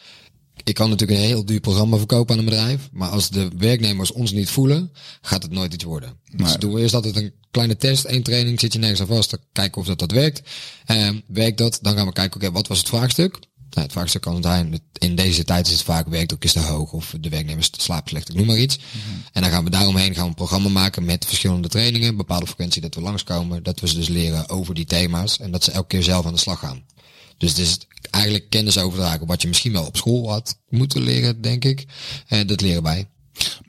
ik kan natuurlijk een heel duur programma verkopen aan een bedrijf. Maar als de werknemers ons niet voelen, gaat het nooit iets worden. Dus doen we eerst altijd een kleine test, één training, zit je nergens aan vast. Dan kijken of dat, dat werkt. Ehm, werkt dat, dan gaan we kijken, oké, wat was het vraagstuk? Nou, het vaakste kan zijn, in deze tijd is het vaak werkdruk is te hoog of de werknemers slapen slecht, ik noem maar iets. En dan gaan we daaromheen gaan we een programma maken met verschillende trainingen, bepaalde frequentie dat we langskomen, dat we ze dus leren over die thema's en dat ze elke keer zelf aan de slag gaan. Dus het is eigenlijk kennis overdragen wat je misschien wel op school had moeten leren, denk ik. En dat leren wij.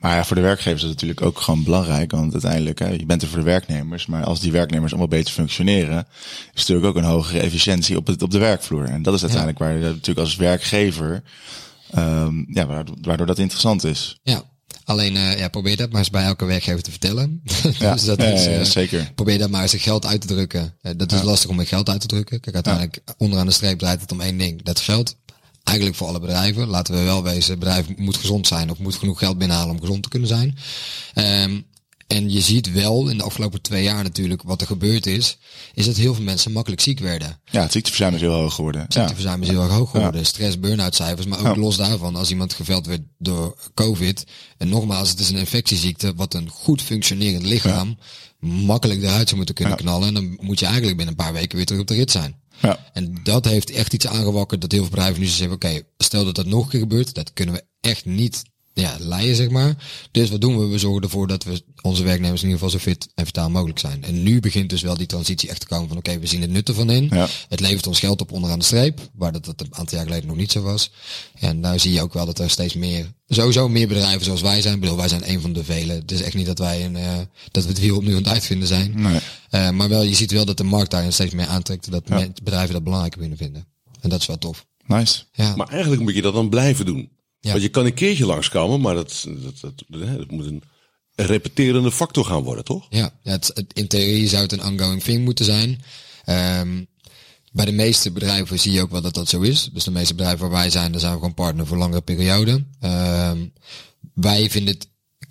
Maar ja, voor de werkgevers is het natuurlijk ook gewoon belangrijk. Want uiteindelijk, hè, je bent er voor de werknemers. Maar als die werknemers allemaal beter functioneren, is natuurlijk ook een hogere efficiëntie op, het, op de werkvloer. En dat is uiteindelijk waar je natuurlijk als werkgever, um, ja, waardoor, waardoor dat interessant is. Ja, Alleen uh, ja, probeer dat maar eens bij elke werkgever te vertellen. Ja, dus dat is, uh, zeker. Probeer dat maar eens geld uit te drukken. Uh, dat is lastig om met geld uit te drukken. Kijk, uiteindelijk onderaan de streep draait het om één ding. Dat geld eigenlijk voor alle bedrijven. Laten we wel wezen, het bedrijf moet gezond zijn of moet genoeg geld binnenhalen om gezond te kunnen zijn. Um, en je ziet wel in de afgelopen twee jaar natuurlijk wat er gebeurd is, is dat heel veel mensen makkelijk ziek werden. Ja, het ziekteverzuim is heel hoog geworden. Het ziekteverzuim is heel erg hoog geworden. Stress, burn-out cijfers, maar ook los daarvan, als iemand geveld werd door COVID, en nogmaals, het is een infectieziekte, wat een goed functionerend lichaam makkelijk eruit zou moeten kunnen knallen. En dan moet je eigenlijk binnen een paar weken weer terug op de rit zijn. Ja. En dat heeft echt iets aangewakkerd dat heel veel bedrijven nu zeggen, oké, stel dat dat nog een keer gebeurt, dat kunnen we echt niet ja, leiden, zeg maar. Dus wat doen we? We zorgen ervoor dat we onze werknemers in ieder geval zo fit en vitaal mogelijk zijn. En nu begint dus wel die transitie echt te komen van oké, we zien het nut ervan in. Ja. Het levert ons geld op onderaan de streep, waar dat, dat een aantal jaar geleden nog niet zo was. En nou zie je ook wel dat er steeds meer, sowieso meer bedrijven zoals wij zijn. Ik bedoel, wij zijn een van de vele. Het is echt niet dat wij een, uh, dat we het wiel opnieuw aan het uitvinden zijn. Nee. Uh, maar wel, je ziet wel dat de markt daarin steeds meer aantrekt, dat ja. bedrijven dat belangrijker willen vinden. En dat is wel tof. Nice. Ja. Maar eigenlijk moet je dat dan blijven doen. Ja. Want je kan een keertje langskomen, maar dat, dat, dat, dat moet een repeterende factor gaan worden, toch? Ja, ja het, het, in theorie zou het een ongoing thing moeten zijn. Um, bij de meeste bedrijven zie je ook wel dat dat zo is. Dus de meeste bedrijven waar wij zijn, daar zijn we gewoon partner voor langere periode. Um, wij vinden het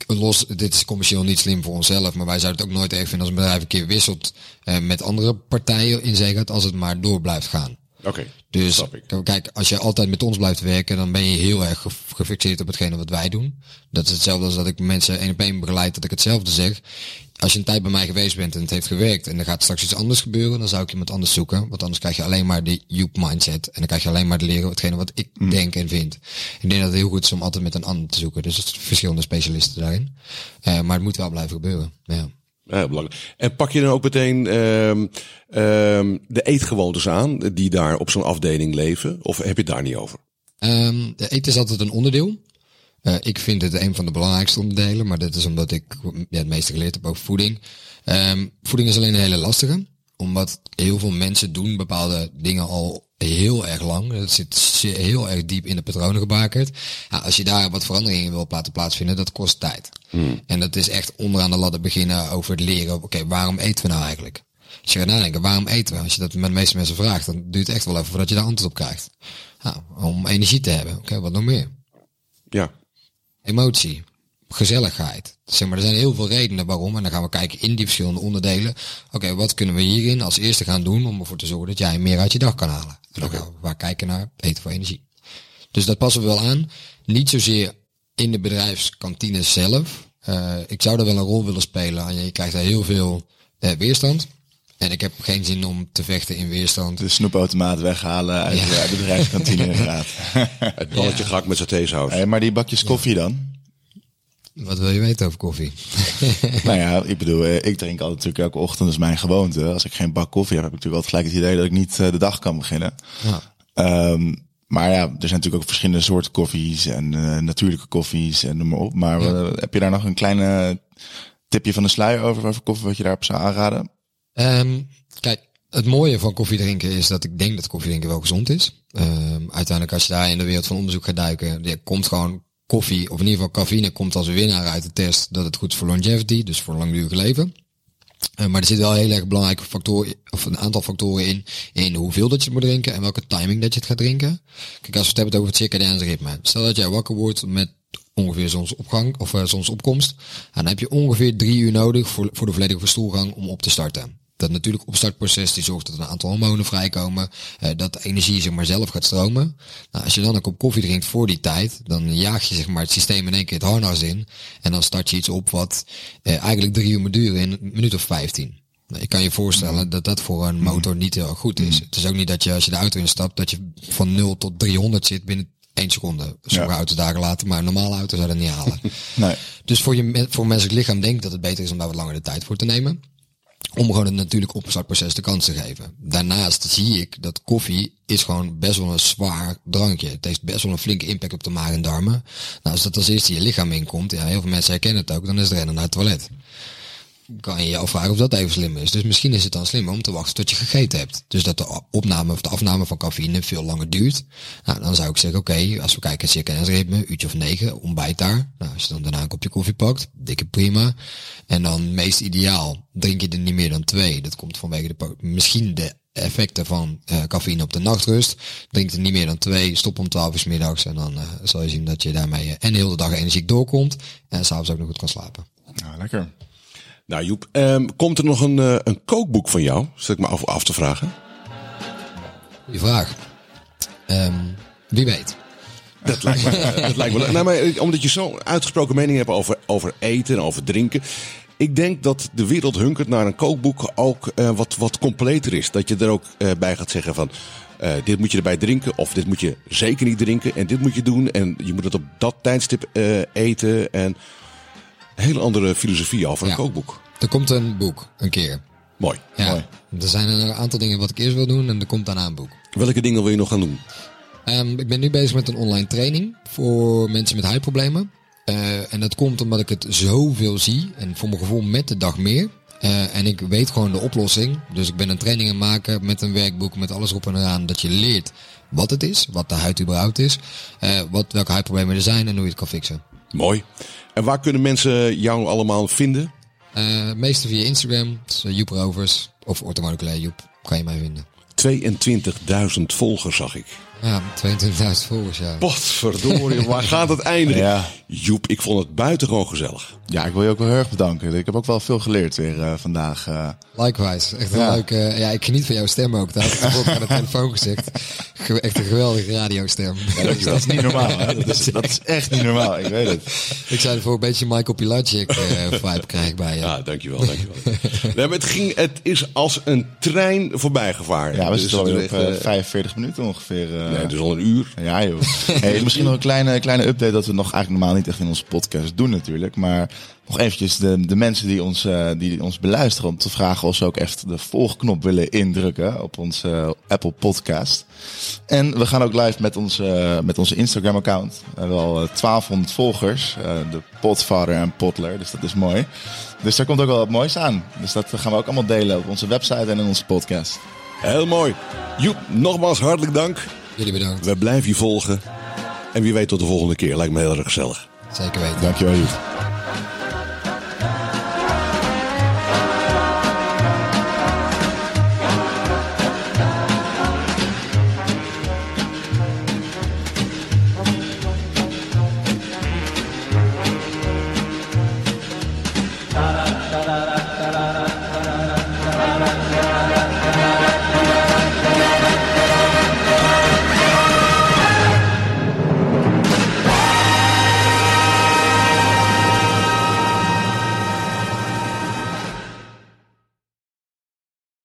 los, dit is commercieel niet slim voor onszelf, maar wij zouden het ook nooit erg vinden als een bedrijf een keer wisselt uh, met andere partijen in gaat, als het maar door blijft gaan. Oké. Okay, dus kijk, als je altijd met ons blijft werken, dan ben je heel erg gefixeerd op hetgene wat wij doen. Dat is hetzelfde als dat ik mensen één op één begeleid, dat ik hetzelfde zeg. Als je een tijd bij mij geweest bent en het heeft gewerkt en er gaat straks iets anders gebeuren, dan zou ik iemand anders zoeken. Want anders krijg je alleen maar de Joep mindset. En dan krijg je alleen maar te leren hetgene wat ik mm. denk en vind. Ik denk dat het heel goed is om altijd met een ander te zoeken. Dus het verschillende specialisten daarin. Uh, maar het moet wel blijven gebeuren. Ja. Ja, belangrijk. En pak je dan ook meteen um, um, de eetgewoontes aan die daar op zo'n afdeling leven? Of heb je het daar niet over? Um, de eten is altijd een onderdeel. Uh, ik vind het een van de belangrijkste onderdelen, maar dat is omdat ik ja, het meeste geleerd heb over voeding. voeding is alleen een hele lastige, omdat heel veel mensen doen bepaalde dingen al heel erg lang. Dat zit heel erg diep in de patronen gebakerd. Ja, als je daar wat veranderingen wil laten plaatsvinden, dat kost tijd. Hmm. En dat is echt onderaan de ladder beginnen over het leren. Oké, okay, waarom eten we nou eigenlijk? Als je gaat nadenken, waarom eten we? Als je dat met de meeste mensen vraagt, dan duurt het echt wel even voordat je daar antwoord op krijgt. Ja, om energie te hebben. Oké, okay, wat nog meer? Ja. Emotie. Gezelligheid. Zeg maar, er zijn heel veel redenen waarom. En dan gaan we kijken in die verschillende onderdelen. Oké, okay, wat kunnen we hierin als eerste gaan doen om ervoor te zorgen dat jij meer uit je dag kan halen? En dan gaan we waar kijken naar eten voor energie. Dus dat passen we wel aan. Niet zozeer in de bedrijfskantine zelf. Uh, ik zou daar wel een rol willen spelen. Je krijgt daar heel veel uh, weerstand. En ik heb geen zin om te vechten in weerstand. De snoepautomaat weghalen uit, ja. de, bedrijfskantine inderdaad. Het balletje ja. gehakt met satésaus. Hey, maar die bakjes koffie ja. dan? Wat wil je weten over koffie? nou ja, ik bedoel, ik drink altijd natuurlijk elke ochtend, dat is mijn gewoonte. Als ik geen bak koffie heb, heb ik natuurlijk altijd gelijk het idee dat ik niet de dag kan beginnen. Ja. Um, maar ja, er zijn natuurlijk ook verschillende soorten koffies en uh, natuurlijke koffies en noem maar op. Maar ja. uh, heb je daar nog een kleine tipje van de sluier over, over koffie wat je daarop zou aanraden? Um, kijk, het mooie van koffie drinken is dat ik denk dat koffie drinken wel gezond is. Um, uiteindelijk als je daar in de wereld van onderzoek gaat duiken, je komt gewoon koffie, of in ieder geval cafeïne, komt als winnaar uit de test dat het goed is voor longevity, dus voor langdurig leven. Uh, maar er zit wel heel erg belangrijke factoren, of een aantal factoren in, in hoeveel dat je moet drinken en welke timing dat je het gaat drinken. Kijk, als we het hebben over het circadiaanse ritme. Stel dat jij wakker wordt met ongeveer zonsopgang, of uh, zonsopkomst. Dan heb je ongeveer drie uur nodig voor, voor de volledige verstoelgang om op te starten. Dat natuurlijk opstartproces die zorgt dat een aantal hormonen vrijkomen, uh, dat de energie zeg maar zelf gaat stromen. Nou, als je dan een kop koffie drinkt voor die tijd, dan jaag je zeg maar het systeem in één keer het harnas in en dan start je iets op wat uh, eigenlijk drie uur moet duren in een minuut of vijftien. Nou, Ik kan je voorstellen dat dat voor een motor niet heel goed is. Het is ook niet dat je als je de auto instapt, dat je van 0 tot 300 zit binnen 1 seconde. Sommige Ja. auto's dagen later, maar een normale auto zou dat niet halen. Nee. Dus voor, je, voor menselijk lichaam denk ik dat het beter is om daar wat langer de tijd voor te nemen. Om gewoon het natuurlijk opstartproces de kans te geven. Daarnaast zie ik dat koffie is gewoon best wel een zwaar drankje. Het heeft best wel een flinke impact op de maag en darmen. Nou, als dat als eerste je lichaam inkomt, ja, heel veel mensen herkennen het ook, dan is het rennen naar het toilet. Kan je je afvragen of dat even slim is. Dus misschien is het dan slimmer om te wachten tot je gegeten hebt. Dus dat de opname of de afname van cafeïne veel langer duurt. Nou, dan zou ik zeggen, oké, als we kijken circadiansritme, uurtje of negen, ontbijt daar. Nou, als je dan daarna een kopje koffie pakt, dikke prima. En dan meest ideaal, drink je er niet meer dan twee. Dat komt vanwege de, misschien de effecten van eh, cafeïne op de nachtrust. Drink er niet meer dan twee, stop om 12 uur 's middags. En dan eh, zal je zien dat je daarmee eh, en de hele dag energiek doorkomt. En s'avonds ook nog goed kan slapen. Nou, lekker. Nou Joep, ehm, komt er nog een, eh, een kookboek van jou? Zet ik me af, af te vragen. Goeie vraag. Ehm, wie weet. Dat lijkt me, dat lijkt me leuk. nou, maar omdat je zo'n uitgesproken mening hebt over, over eten en over drinken. Ik denk dat de wereld hunkert naar een kookboek ook eh, wat, wat completer is. Dat je er ook bij gaat zeggen van... dit moet je erbij drinken of dit moet je zeker niet drinken. En dit moet je doen en je moet het op dat tijdstip eten. En hele andere filosofie over een Ja. kookboek. Er komt een boek, een keer. Mooi. Ja, Mooi. er zijn een aantal dingen wat ik eerst wil doen en er komt daarna een boek. Welke dingen wil je nog gaan doen? Ehm, ik ben nu bezig met een online training voor mensen met huidproblemen. Eh, en dat komt omdat ik het zoveel zie. En voor mijn gevoel met de dag meer. Eh, en ik weet gewoon de oplossing. Dus ik ben een training aan het maken met een werkboek met alles erop en eraan. Dat je leert wat het is, wat de huid überhaupt is. eh, wat, welke huidproblemen er zijn en hoe je het kan fixen. Mooi. En waar kunnen mensen jou allemaal vinden? Eh meeste via Instagram, dus, Joep Rovers of Orthomoleculair Joep, kan je mij vinden. 22.000 volgers zag ik. Ja, 22.000 volgers, ja. Potverdorie, waar gaat het eindigen? Ja. Joep, ik vond het buitengewoon gezellig. Ja, ik wil je ook wel heel erg bedanken. Ik heb ook wel veel geleerd weer eh, vandaag. eh. Likewise. Echt een Ja. leuke... Ja, ik geniet van jouw stem ook. Dat had ik tevoren aan de telefoon gezegd. Ge- Echt een geweldige radiostem. dat is niet normaal, hè? Dat is, dat is echt niet normaal, ik weet het. ik zei ervoor een beetje Michael Pilacic eh, vibe krijg ik bij je. Ja, dankjewel, dankjewel. nee, maar het, ging, het is als een trein voorbij gevaren. Ja, we Dus zitten alweer het op is echt, eh, eh, 45 minuten ongeveer. Eh. nee, dus al een uur. Ja, joh. Hey, misschien nog een kleine, kleine update dat we nog eigenlijk normaal niet echt in onze podcast doen natuurlijk. Maar nog eventjes de, de mensen die ons, eh, die ons beluisteren om te vragen of ze ook echt de volgknop willen indrukken op onze eh, Apple podcast. En we gaan ook live met, ons, eh, met onze Instagram account. We hebben al eh, 1200 volgers. de Podfather en Potler, dus dat is mooi. Dus daar komt ook wel wat moois aan. Dus dat gaan we ook allemaal delen op onze website en in onze podcast. Heel mooi. Joep, nogmaals hartelijk dank. Jullie bedankt. We blijven je volgen. En wie weet tot de volgende keer. Lijkt me heel erg gezellig. Zeker weten. Dankjewel Joep.